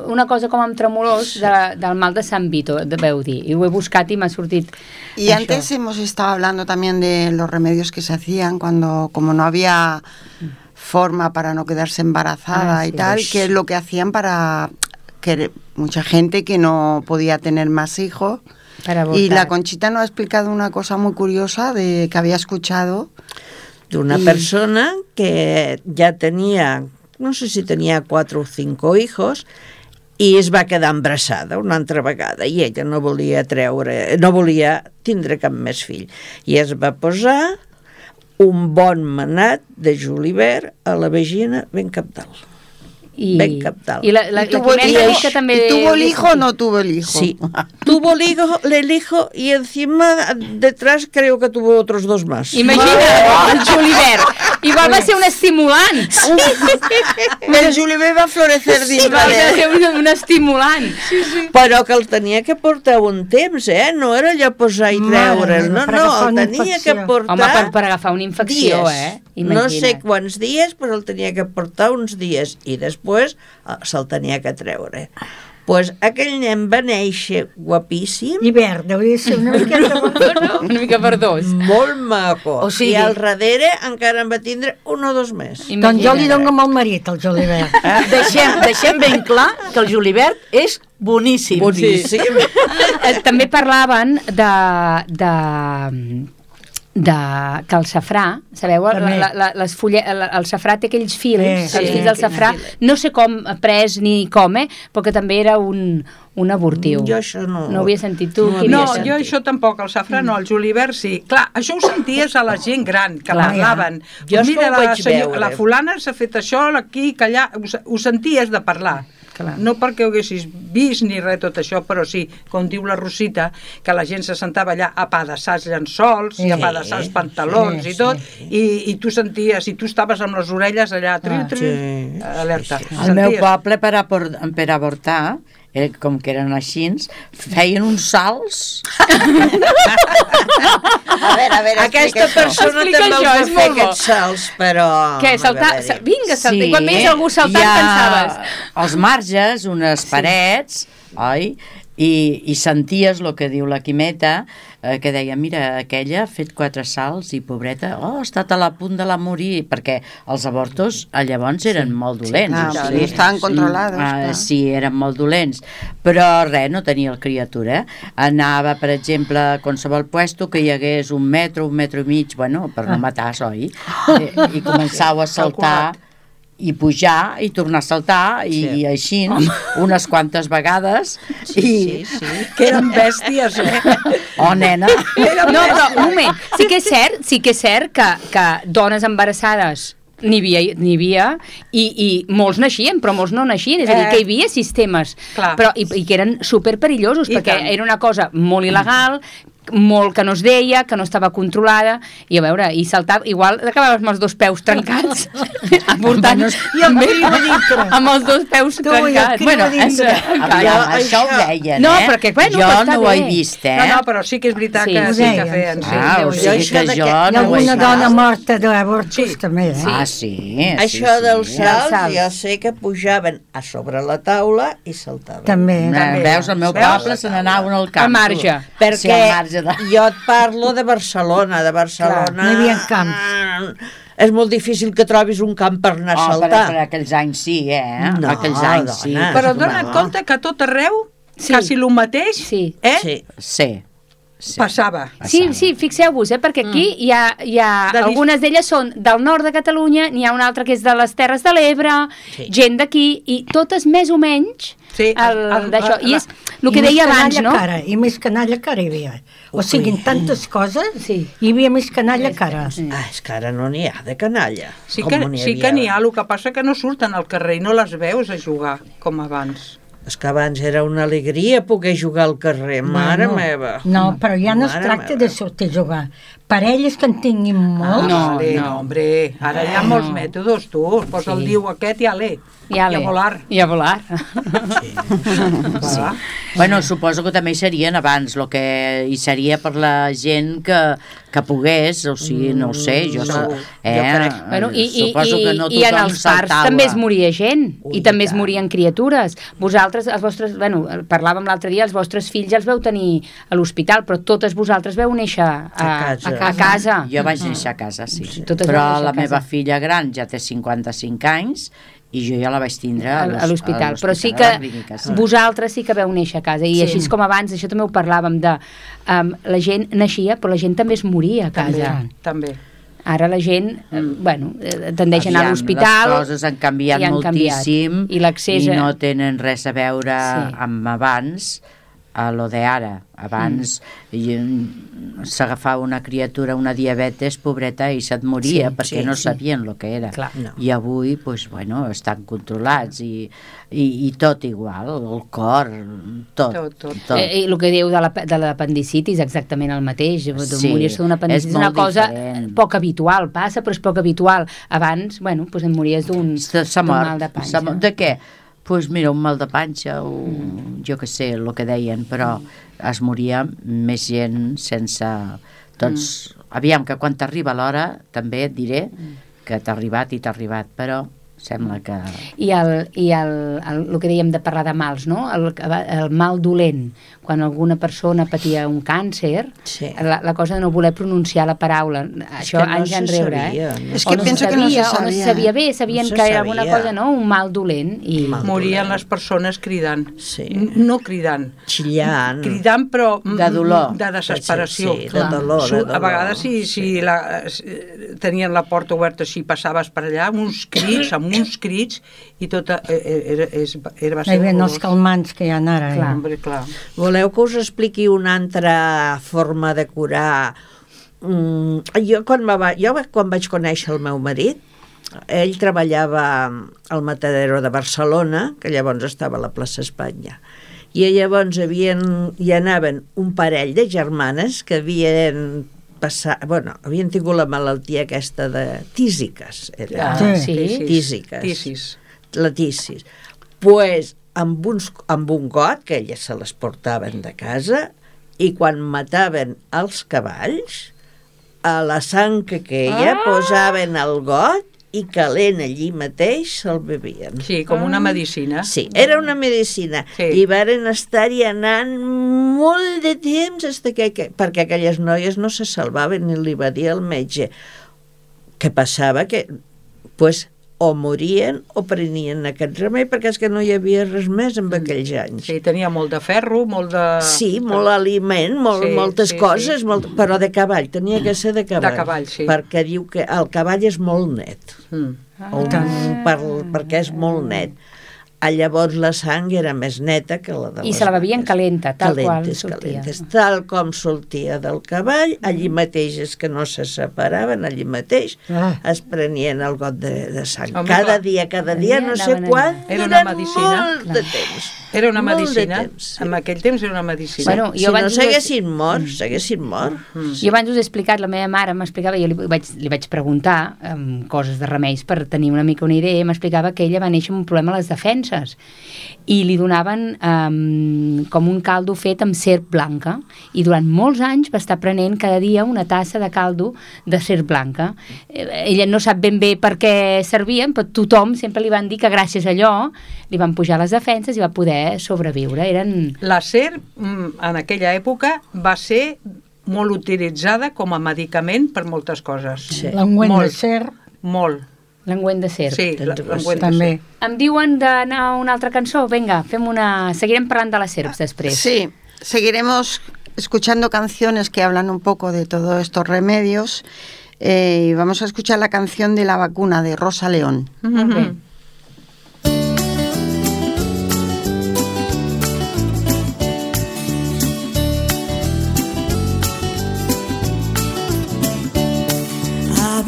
una cosa com amb tremolors de, del mal de Sant Vito, de, veu dir. I ho he buscat i m'ha sortit Y això. antes hemos estado hablando también de los remedios que se hacían cuando, como no había forma para no quedarse embarazada Ah, y sí. tal, Ush. que es lo que hacían para que mucha gente que no podía tener más hijos. Para Y la. Conchita nos ha explicado una cosa muy curiosa de que había escuchado. d'una I- persona que ja tenia, no sé si tenia quatre o cinco hijos, i es va quedar embarassada una altra vegada i ella no volia treure, no volia tindre cap més fill. I es va posar un bon manat de julivert a la vagina ben cap dalt. I, ben capdalt. I la, la, ¿Y la tuvo, el Quimeta hijo, també... ¿Y tuvo el hijo o no tuvo el hijo? Sí, tuvo el hijo, el hijo y encima detrás creo que tuvo otros dos más. Imagina, el julivert. Igual va ser un estimulant. El julivert va florecer dins Va de ser un, un estimulant. Però que el tenia que portar un temps, eh? No era allò posar i Mare treure'l. No, no, el tenia infecció. que portar Home, per, per agafar una infecció, dies. eh? No sé quants dies, però el tenia que portar uns dies i després eh, se'l tenia que treure. Pues aquell nen va néixer guapíssim, I verd, hauria de ser una miqueta... No, una mica per dos. molt maco. O sigui- I al darrere encara en va tindre un o dos més. doncs jo li dono amb el marit, el julivert. Deixem, deixem ben clar que el julivert és boníssim. Boníssim. Eh, També parlaven de, de, de, que el safrà, sabeu, la, També. la, la, les fulle, la, el safrà té aquells fils, Sí, els sí, fils del safrà, no sé com ha pres ni com, eh, però que també era un, un abortiu. Jo això no- No ho havia sentit tu, no No, sentit? jo això tampoc, el safrà no, el julivert sí. Clar, això ho senties a la gent gran, que Clar, parlaven. Jo és que ho la, vaig veure. la fulana s'ha fet això, aquí, que allà... Ho, ho senties de parlar. Clar. No perquè ho haguessis vist ni res tot això, però sí, com diu la Rosita, que la gent se sentava allà a pedaçar els llençols i a Sí, pedaçar els pantalons sí, i tot, i, i tu senties, i tu estaves amb les orelles allà, tri, Ah, tri, sí, alerta. Al meu Senties. poble, per, apor per avortar, eh, com que eren així, feien uns salts. A veure, a veure, Aquesta això. persona Explica també això, els va fer. Aquests salts, però... Què, a saltar? vinga, saltar. Quan veies algú saltant, pensaves... als marges, unes parets, oi? I, i senties el que diu la Quimeta, eh, que deia, mira, aquella ha fet quatre salts i pobreta, oh, ha estat a la punt de la morir, perquè els avortos a llavors eren molt dolents. Ah, o sí, sigui, estaven controlados, Ah, clar. sí, eren molt dolents, però res, no tenia el criatura. Anava, per exemple, a qualsevol puesto que hi hagués un metro, un metro i mig, bueno, per no matar, oi? I, i començava a saltar i pujar i tornar a saltar i, Sí. i així unes quantes vegades Sí, i sí, sí. Que eren bèsties, eh? oh nena No, però, un moment, sí que és cert, sí que és cert que, que dones embarassades n'hi havia, n'hi havia i, i molts naixien, però molts no naixien, és a dir, Eh. que hi havia sistemes, Clar. però, i, i que eren super perillosos, I perquè tant. era una cosa molt il·legal, molt que no es deia, que no estava controlada, i a veure, i saltava, igual acabaves amb els dos peus trencats, avortant, i amb, amb els dos peus Tu, el trencats. Bueno, això, Aviam, això ho deien, No, eh? perquè, bueno, jo no ho he vist, eh? No, no, però sí que és veritat Sí, que sí que feien. sí. Sí, Ah, o sigui això que jo no ho he alguna vist. dona morta d'avortos Sí. també, eh? Ah, sí. Això sí, dels sí. salts, salts. jo sé que pujaven a sobre la taula i saltaven. També. També. Veus, al meu poble se n'anaven al camp. Al marge. Perquè Sí, de... jo et parlo de Barcelona, de Barcelona... Clar, no hi havia camps. És molt difícil que trobis un camp per anar a Oh, per, saltar. per aquells anys sí, eh? No, aquells anys sí. dona. Però Home. dona't compte que a tot arreu, Sí. quasi el mateix, Sí. eh? Sí. Sí. sí. Passava. Sí, sí, fixeu-vos, eh, perquè aquí hi ha, hi ha De algunes d'elles són del nord de Catalunya, n'hi ha una altra que és de les Terres de l'Ebre, Sí. gent d'aquí, i totes més o menys Sí, el, el- d'això. el- I és el que deia abans, no? Cara, I més canalla cara hi havia. O sigui, en tantes coses, Sí. hi havia més canalla cara. Ah, és que ara no n'hi ha de canalla. Sí que, n'hi sí havia que n'hi ha, el que passa que no surten al carrer i no les veus a jugar com abans. És que abans era una alegria poder jugar al carrer, mare no, meva. No, però ja no es Mare tracta meva. de sortir a jugar. Parelles que en tinguin molt, No, vale, no. hombre, ara hi ha molts mètodes, tu. Posa el diu aquest i ale. I ale. I a volar. I a volar. Va. Bueno, suposo que també hi serien abans, el que hi seria per la gent que, que pogués, o sigui, no ho sé, jo, No, no, jo eh, crec. Bueno, i, i, suposo i, que no i en tothom els parcs saltava. també es moria gent Ui, i també es morien criatures. Vosaltres, els vostres, bueno, parlàvem l'altre dia, els vostres fills ja els veu tenir a l'hospital, però totes vosaltres veu néixer a, A casa. A, casa. Jo vaig néixer a casa, sí. Totes Però a la casa. meva filla gran ja té 55 anys i jo ja la vaig tindre a a l'hos- a l'hospital, però sí que clínica, sí. vosaltres sí que veu néixer a casa i Sí. així és com abans, això també ho parlàvem de um, la gent naixia però la gent també es moria a També, casa també. ara la gent, eh, bueno, eh, tendeix a anar a l'hospital Les coses han canviat i han moltíssim canviat. i i a- no tenen res a veure Sí. amb abans a lo de ara. Abans mm. s'agafava una criatura, una diabetes, pobreta, i se't moria Sí, perquè sí, no sí. sabien el que era. Clar. No. I avui, pues, bueno, estan controlats i, i, i tot igual, el cor, tot. Tot, tot. tot. Eh, I el que diu de la- de l'apendicitis exactament el mateix. Sí, morir-se d'un apendicitis és és una cosa diferent. poc habitual, passa, però és poc habitual. Abans, bueno, doncs et mories d'un mal de panxa. De què? Pues mira, un mal de panxa o jo que sé, el que deien, però es moria més gent sense... Tots... Aviam, que quan t'arriba l'hora també et diré que t'ha arribat i t'ha arribat, però sembla que... I el, i el, el, el que dèiem de parlar de mals, no? El, el mal dolent, quan alguna persona patia un càncer, Sí. la, la cosa de no voler pronunciar la paraula, això que no anys enrere, sabia, eh? no? És que O penso que no se sabia, O no se sabia. sabia bé, sabien No que era alguna sabia. cosa, no? Un mal dolent. I... Mal. Morien dolent. les persones cridant. Sí. No cridant. Xillant. Cridant, però... De dolor. De desesperació. Sí, sí, de dolor, de dolor. A vegades, si, si la, si tenien la porta oberta així, passaves per allà, uns crits, amb uns crits, i tot eh, era, és- era, va Hi ser havia els calmants que hi ha ara. Clar. Eh? Hombre, clar. Voleu que us expliqui una altra forma de curar? Mm, jo, quan, va, jo quan vaig conèixer el meu marit, ell treballava al Matadero de Barcelona, que llavors estava a la plaça Espanya, i llavors havien, hi anaven un parell de germanes que havien passat, bueno, havien tingut la malaltia aquesta de tísiques, era, Ah, Sí. Sí. Tísiques. Tísis. la tisis. pues, amb, uns, amb un got, que elles se les portaven de casa, i quan mataven els cavalls, a la sang que queia Ah! posaven el got i calent allí mateix se'l bevien. Sí, com una medicina. Sí, era una medicina. Sí. I varen estar-hi anant molt de temps hasta que, que, perquè aquelles noies no se salvaven ni li va dir al metge. Què passava? Que pues, o morien o prenien aquest remei perquè és que no hi havia res més en aquells anys. Sí, tenia molt de ferro, molt de... Sí, molt aliment, molt, Sí, moltes sí, coses, sí. Molt, però de cavall, tenia que ser de cavall. cavall, sí. Perquè diu que el cavall és molt net, Mm. o, per, perquè és molt net. A llavors la sang era més neta que la de I se la bevien vaques. calenta, tal qual calentes, sortia. calentes, tal com sortia del cavall, allí mateix és que no se separaven, allí mateix Ah. es prenien el got de, de sang. Home, cada clar. dia, cada dia, no sé quan, Era una durant medicina. molt de temps. Era una Molt medicina. temps, sí. En aquell temps era una medicina. Bueno, si jo no abans us- s'haguessin mort, s'haguessin mort. Mm. Jo abans us he explicat, la meva mare m'explicava, jo li vaig, li vaig preguntar um, coses de remeis per tenir una mica una idea, m'explicava que ella va néixer amb un problema a les defenses i li donaven um, com un caldo fet amb serp blanca i durant molts anys va estar prenent cada dia una tassa de caldo de serp blanca. Eh, Ella no sap ben bé per què servien, però tothom sempre li van dir que gràcies a allò li van pujar les defenses i va poder sobreviure. Eren... La SER, mm, en aquella època, va ser molt utilitzada com a medicament per moltes coses. Sí. L'engüent de ser, Molt. L'engüent de serp. Sí, la- l'engüent de també. serp. Em diuen d'anar a una altra cançó? Vinga, fem una... Seguirem parlant de les serps després. Sí, seguiremos escuchando canciones que hablan un poco de todos estos remedios. eh, y vamos a escuchar la canción de la vacuna de Rosa León. Molt bé.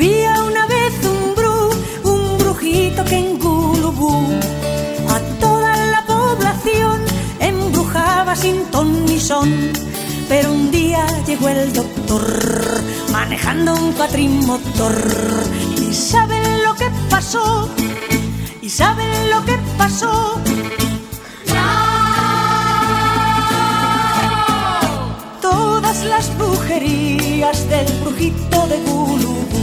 Había una vez un bru, un brujito que en Gulubú a toda la población embrujaba sin ton ni son. Pero un día llegó el doctor manejando un cuatrimotor y saben lo que pasó, y saben lo que pasó. Todas las brujerías del brujito de Gulubú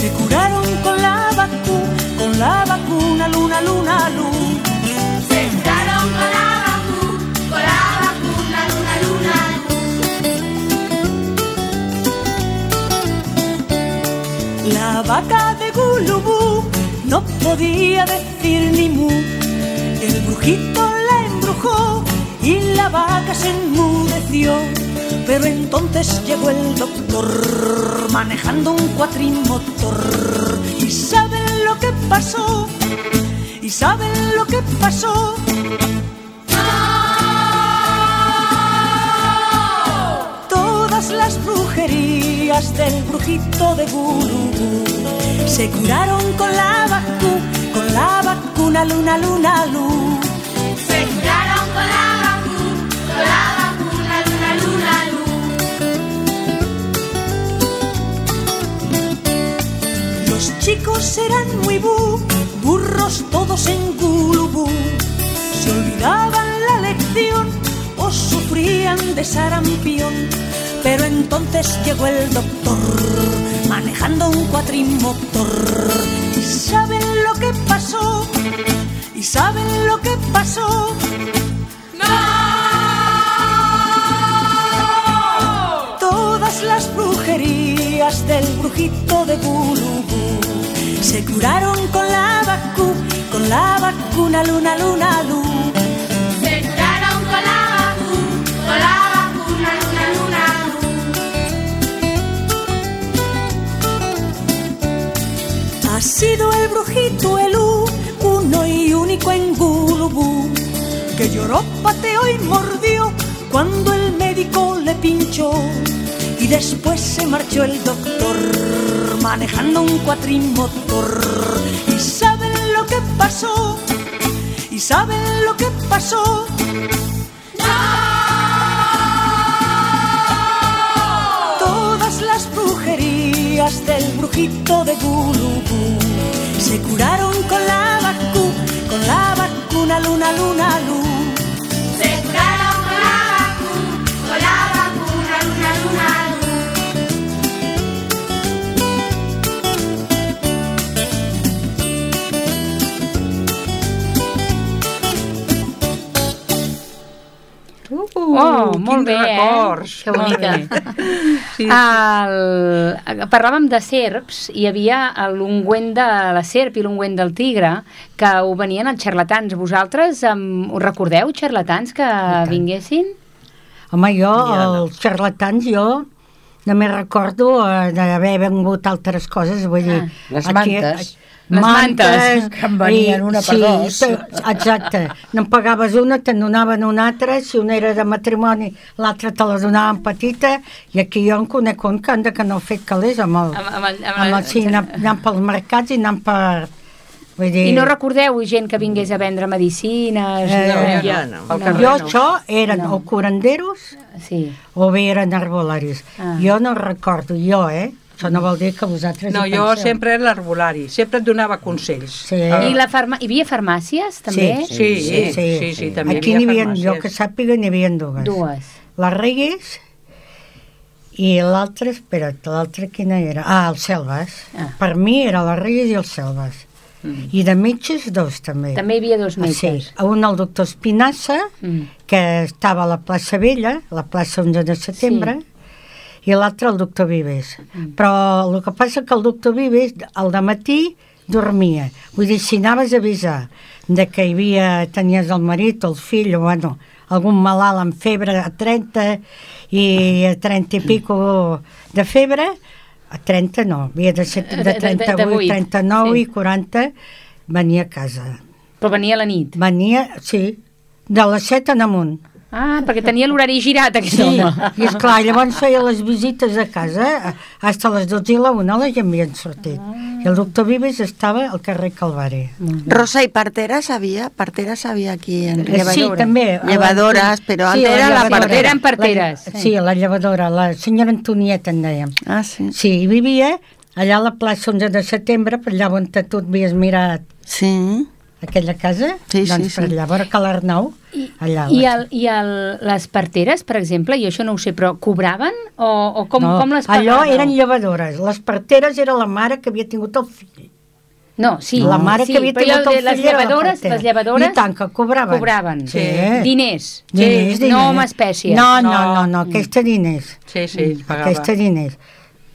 se curaron con la vacuna, con la vacuna, luna, luna, luna. Se curaron con la vacuna, con la vacuna, luna, luna, luna. La vaca de Gulubú no podía decir ni mu. El brujito la embrujó y la vaca se enmudeció. Pero entonces llegó el doctor manejando un cuatrimotor. ¿Y saben lo que pasó? ¿Y saben lo que pasó? Todas las brujerías del brujito de Gurú se curaron con la vacuna, con la vacuna, luna, luna, luna. Se curaron con la vacuna, con la vacuna, Chicos eran muy bu, burros todos en gulubú. Se olvidaban la lección o sufrían de sarampión. Pero entonces llegó el doctor manejando un cuatrimotor. ¿Y saben lo que pasó? ¿Y saben lo que pasó? Todas las brujerías del brujito de Bulubú se curaron con la vacu, con la vacuna luna luna luna. Se curaron con la vacu, con la vacuna luna luna Ha sido el brujito Elú, uno y único en Gulubú, que lloró, pateó y mordió cuando el médico le pinchó. Después se marchó el doctor manejando un cuatrimotor. ¿Y saben lo que pasó? ¿Y saben lo que pasó? Todas las brujerías del brujito de Gulubú se curaron con la vacu, con la vacuna luna luna luna. Oh, molt quins bé, records. eh? Que bonica. Sí, sí. El, parlàvem de serps, hi havia l'ungüent de la serp i l'ungüent del tigre, que ho venien els xarlatans. Vosaltres um, us recordeu, xarlatans, que vinguessin? Home, jo, els xarlatans, jo només recordo eh, d'haver vengut altres coses, vull dir... Les aquí- mantes. Les mantes, que en venien una per sí, dos. te- Exacte. N'en pagaves una, te'n donaven una altra, si una era de matrimoni, l'altra te la donaven petita, i aquí jo en conec un que anda que no ha fet calés amb el... Amb- amb el- amb amb el- el sí, anant, anant pels mercats i anant per... Vull dir, I no recordeu gent que vingués a vendre medicines? Eh, no, ja no. Al carrer jo no. això eren No. o curanderos Sí. o bé eren arbolaris. Ah. Jo no recordo, jo, eh? Això no vol dir que vosaltres No, hi jo penseu. sempre era l'arbolari, sempre et donava consells. Sí. Ah, I la farma... hi havia farmàcies, també? Sí, sí, sí, sí, també Aquí hi n'hi havia havia, jo farmàcies. que sàpiga, n'hi havia dues. Dues. Les Reyes i l'altra, espera't, l'altra quina era? Ah, els Selves. Ah. Per mi era les Reyes i els Selves. Mm. I de metges, dos també. També hi havia dos Ah, sí. metges. Un el doctor Espinassa, Mm. que estava a la plaça Vella, la plaça 11 de setembre, i l'altre el doctor Vives. Mm. Però el que passa que el doctor Vives al matí dormia. Vull dir, si anaves a avisar de que hi havia, tenies el marit o el fill, o bueno, algun malalt amb febre a 30 i a 30 i pico de febre, a 30 no, havia de ser De- de de- de- de 38, vuit, 39 sí. i 40, venia a casa. Però venia a la nit. Venia, sí, de les 7 en amunt. Ah, perquè tenia l'horari girat, aquest Sí, home. i esclar, llavors feia les visites a casa, fins a les 12 i la 1 la ja havien sortit. I el doctor Vives estava al carrer Calvari. Rosa y parteras había, parteras había aquí en Eh, Sí, també. Llevadoras, pero antes era la llevadora. partera. Eren parteres. La, sí, la llevadora, la senyora Antonieta en dèiem. Ah, sí. Sí, i vivia allà a la plaça 11 de setembre, per allà on tu et havies mirat Sí. Aquella casa, Sí, sí, doncs per sí. allà, a veure Cal Arnau, allà. I, el, i el, les parteres, per exemple, jo això no ho sé, però cobraven o, o com, no, com les allò pagaven? eren llevadores. Les parteres era la mare que havia tingut el fill. No, sí. la mare sí, que havia tingut el fill les era la llevadores, partera. les llevadores I tant que cobraven. cobraven. Sí. Diners. Diners, Sí, diners. No amb espècies. No, no, No. no, no, aquesta diners. Sí, sí, es pagava. Aquesta diners.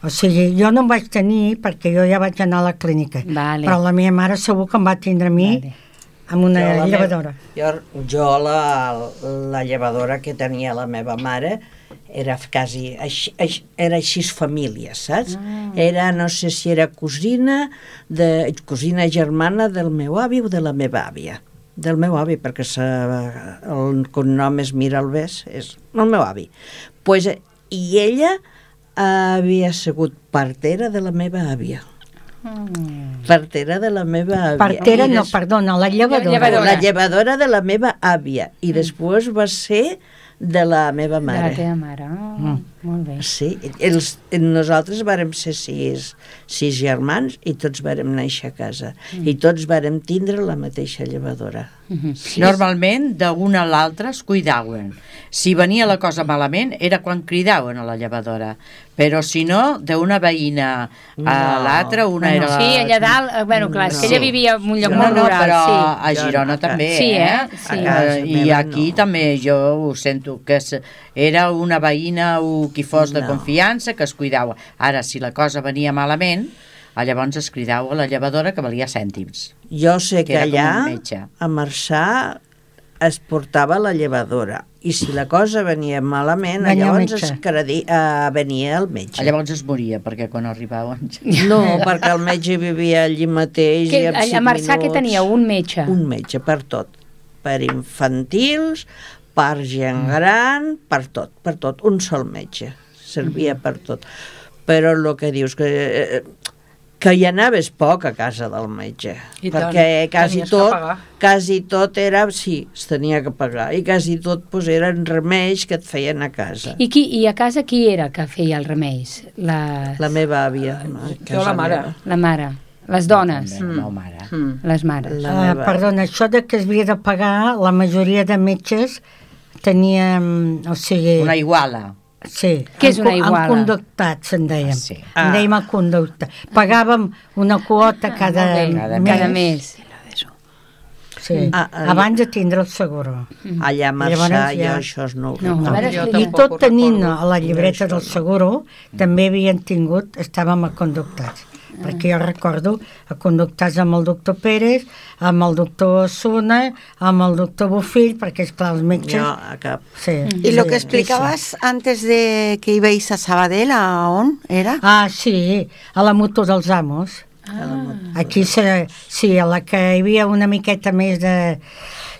O sigui, jo no em vaig tenir perquè jo ja vaig anar a la clínica. Vale. Però la meva mare segur que em va tindre a mi Vale. amb una Jo, llevadora. Meva, jo, jo la, la llevadora que tenia la meva mare era quasi, així, així, era així família, saps? Ah. Era, no sé si era cosina, de, cosina germana del meu avi o de la meva àvia. Del meu avi, perquè sa, el cognom és Miralbés, és el meu avi. Pues, I ella havia sigut partera de la meva àvia. Partera de la meva àvia. Partera, I no, des- perdona, la llevadora. Llevadora. la llevadora de la meva àvia i després va ser de la meva De la mare. teva mare. Oh, Mm. Molt bé. Sí, els, nosaltres vàrem ser sis, sis germans i tots vàrem néixer a casa. Mm. I tots vàrem tindre la mateixa llevadora. Mhm. Normalment, d'una a l'altra es cuidaven. Si venia la cosa malament, era quan cridaven a la llevadora. Però si no, d'una veïna a No. l'altra, una era... la- Sí, allà dalt, eh, bueno, clar, és que ella No. vivia en un lloc No, molt no, rural, però sí. a Girona Jo- també, Sí, eh? eh? Sí. Eh, A casa I aquí no. també jo ho sento, que era una veïna o qui fos de No. confiança que es cuidava. Ara, si la cosa venia malament, llavors es cridava a la llevadora que valia cèntims. Jo sé Que que, allà, a Marçà, es portava la llevadora. I si la cosa venia malament, Venia llavors es credi, uh, venia el metge. Ah, Llavors es moria, perquè quan arribaven... No, perquè el metge vivia allí mateix Que, i en a Marçà que minuts- tenia un metge. Un metge per tot. Per infantils, per gent gran, per tot, per tot. Un sol metge. Servia per tot. Però el que dius que... eh, que hi anaves poc a casa del metge, I tant, perquè quasi tenies que tot, quasi tot era, sí, es tenia que pagar, i quasi tot pues, eren remeis que et feien a casa. I, qui, I a casa qui era que feia els remeis? La, La meva àvia. a Jo casa la mare. meva. la mare, les dones, També, no, mare. Mm. les mares. La Ah, meva... perdona, això de que es havia de pagar, la majoria de metges teníem, o sigui... Una iguala. Sí. Què és una iguala? En conductats, en dèiem. Sí. En dèiem el conducte. Pagàvem una quota cada, bé, Cada cada mes. Sí. Ah, ah, abans de tindre el seguro. Allà a Marçà Llavors jo ja- això no ho No, Jo expliqui. I tot tenint a la llibreta del seguro, també havien tingut, estàvem a Perquè jo recordo a conductats amb el doctor Pérez, amb el doctor Osuna, amb el doctor Bofill, perquè, és clar els metges... Jo a cap. Sí, Y lo sí, que sí, explicabas antes de que ibais a Sabadell, ¿a on era? sí. Ah, sí, a la moto dels amos. Aquí, se, sí, a la que hi havia una miqueta més de...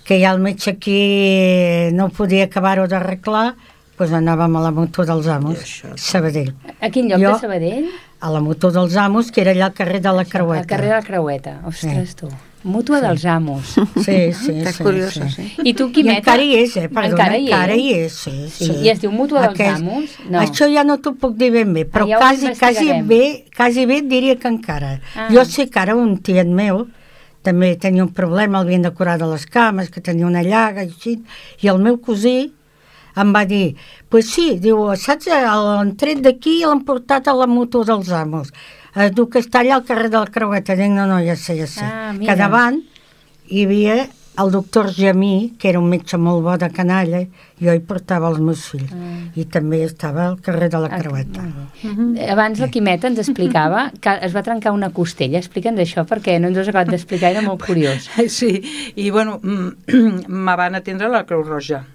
que ja el metge aquí no podia acabar-ho d'arreglar, doncs anàvem a la moto dels amos, I això. Sabadell. A quin lloc Jo- de Sabadell? A la moto dels amos, que era allà al carrer de la Creueta. Al carrer de la Creueta. Ostres, tu. Mútua dels amos. Sí, sí, Está sí. curioso, sí. sí. I tu, I Quimeta? encara hi és, eh? Perdona, Encara hi encara hi és, sí, Sí. sí. I es diu Mútua dels Aquest- Amos? No. Això ja no t'ho puc dir ben bé, però Ah, ja quasi, quasi bé, quasi bé et diria que encara. Ah. Jo sé que ara un tiet meu també tenia un problema, el havien de curar de les cames, que tenia una llaga i així, i el meu cosí em va dir, pues sí, diu, saps, l'han tret d'aquí i l'han portat a la moto dels amos. Es diu que està allà al carrer de la Creueta. Dic, no, no, ja sé, ja sé. Ah, mira. que davant hi havia el doctor Jamí, que era un metge molt bo de canalla, jo hi portava els meus fills. I també estava al carrer de la Ah, Creueta. molt bé. Abans el Quimeta ens explicava que es va trencar una costella. Explica'ns això perquè no ens ho has acabat d'explicar, era molt curiós. Sí, i bueno, mm, me van atendre la Creu Roja.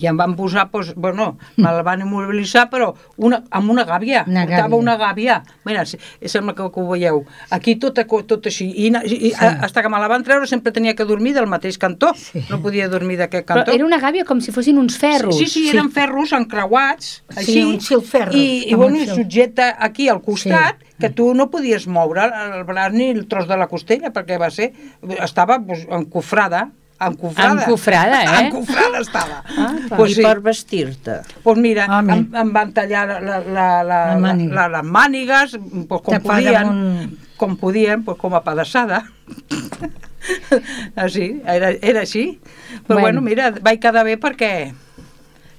I em van posar, doncs, bueno, me la van immobilitzar, però una, amb una gàbia. Una Portava gàbia. una gàbia. Mira, sí, sembla que, que ho veieu. Aquí tot, aco- tot així. I, i, i hasta que me la van treure sempre tenia que dormir del mateix cantó. Sí. No podia dormir d'aquest Però cantó. era una gàbia com si fossin uns ferros. Sí, sí, eren ferros encreuats, Sí, així. uns filferros, I, i amb bueno, un i fil. subjecte aquí al costat, Sí. que tu no podies moure el braç ni el tros de la costella, perquè va ser... Estava pues, encofrada, encofrada. Encofrada, eh? Encofrada estava. Ah, pues, I sí. per vestir-te. Pues mira, Home. em, em van tallar la, la, la, la, La màniga. la, les mànigues, pues, com podien, un- com podien, pues, com a pedaçada. així, era, era així. Però Bueno. bueno. mira, vaig quedar bé perquè...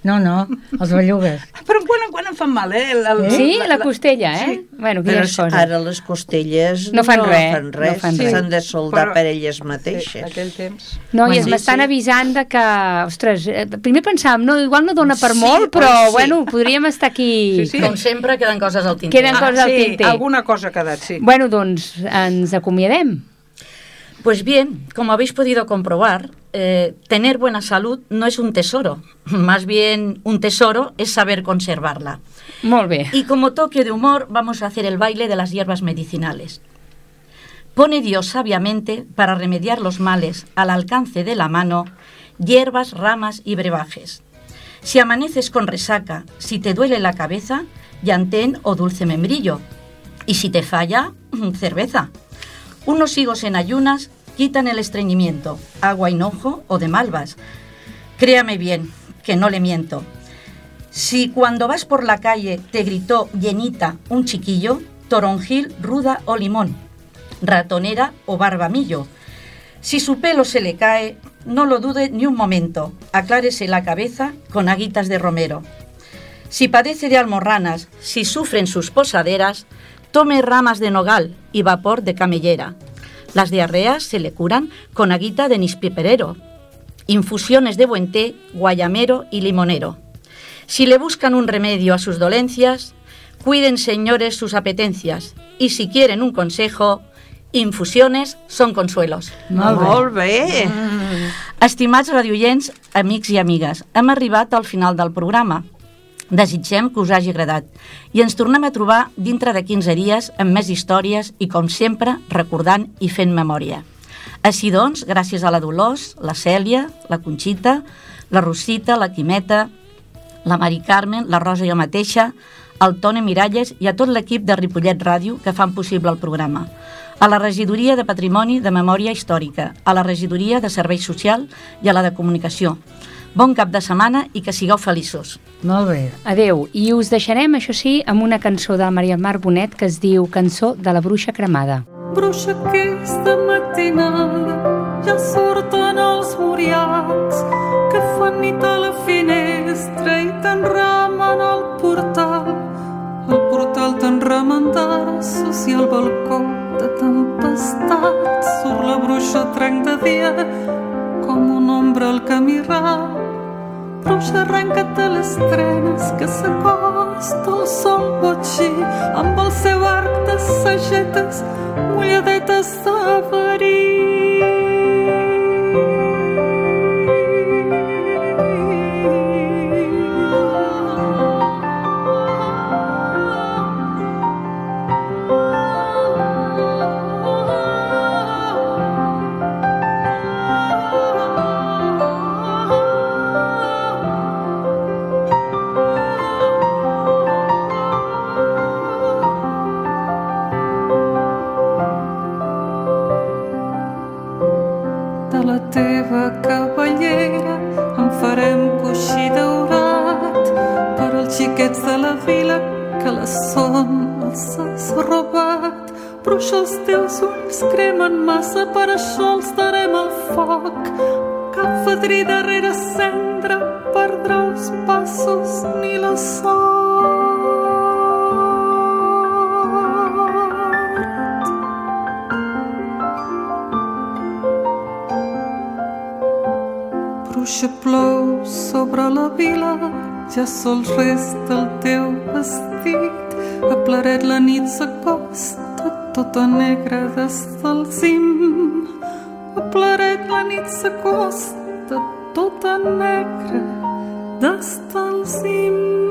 No, no, els bellugues. Però quan en quan em fan mal, eh? El, el, Sí, la costella, eh? Sí. Bueno, Però coses. ara les costelles No fan res, fan res, no fan s'han res. de soldar Però- per elles Sí, mateixes. aquell temps. No, i Bueno, es sí, m'estan sí. avisant de que, ostres, eh, primer pensàvem, no, igual no dona per Sí, molt, però, oi, sí. bueno, podríem estar aquí... Sí, sí. Com sempre, queden coses al tinter. Queden coses al sí, tinter. alguna cosa ha quedat, sí. Bueno, doncs, ens acomiadem. Pues bien, como habéis podido comprobar, eh, tener buena salud no es un tesoro, más bien un tesoro es saber conservarla. Bé. Y como toque de humor vamos a hacer el baile de las hierbas medicinales. Pone Dios sabiamente, para remediar los males al alcance de la mano, hierbas, ramas y brebajes. Si amaneces con resaca, si te duele la cabeza, llantén o dulce membrillo. Y si te falla, cerveza. Unos higos en ayunas quitan el estreñimiento, agua hinojo o de malvas. Créame bien, que no le miento. Si cuando vas por la calle te gritó llenita un chiquillo, toronjil, ruda o limón, ratonera o barbamillo. Si su pelo se le cae, no lo dude ni un momento, aclárese la cabeza con aguitas de romero. Si padece de almorranas, si sufren sus posaderas, tome ramas de nogal y vapor de camellera. Las diarreas se le curan con aguita de nispiperero, infusiones de buen té, guayamero y limonero. Si le buscan un remedio a sus dolencias, cuiden señores sus apetencias y si quieren un consejo, infusiones són consuelos. Molt bé. Estimats radioients, amics i amigues, hem arribat al final del programa. Desitgem que us hagi agradat i ens tornem a trobar dintre de 15 dies amb més històries i, com sempre, recordant i fent memòria. Així doncs, gràcies a la Dolors, la Cèlia, la Conxita, la Rosita, la Quimeta, la Mari Carmen, la Rosa i jo mateixa, el Toni Miralles i a tot l'equip de Ripollet Ràdio que fan possible el programa. A la Regidoria de Patrimoni de Memòria Històrica, a la Regidoria de Servei Social i a la de Comunicació. Bon cap de setmana i que sigueu feliços. Molt bé. Adeu, i us deixarem, això sí, amb una cançó de la Maria Mar Bonet que es diu Cançó de la Bruixa Cremada. Bruixa aquesta matinada ja surten els muriats que fan nit a la finestra i t'enramen al portal. El portal t'enramen d'arços i el balcó de tempestat surt la bruixa trenc de dia com una ombra al camí ral. Bruixa arrenca't de les trenes que s'acosta el sol botxí amb el seu arc de sagetes mulladetes de verí. Xiquets de la vila que la son els has robat bruixa els teus ulls cremen massa per això els darem el foc. Cap fadrí darrere cendra perdrà els passos ni la sort. Bruixa plou sobre la vila, ja sols resta el teu vestit. A Plaret la nit s'acosta, tota negra des del cim. A Plaret la nit s'acosta, tota negra des del cim.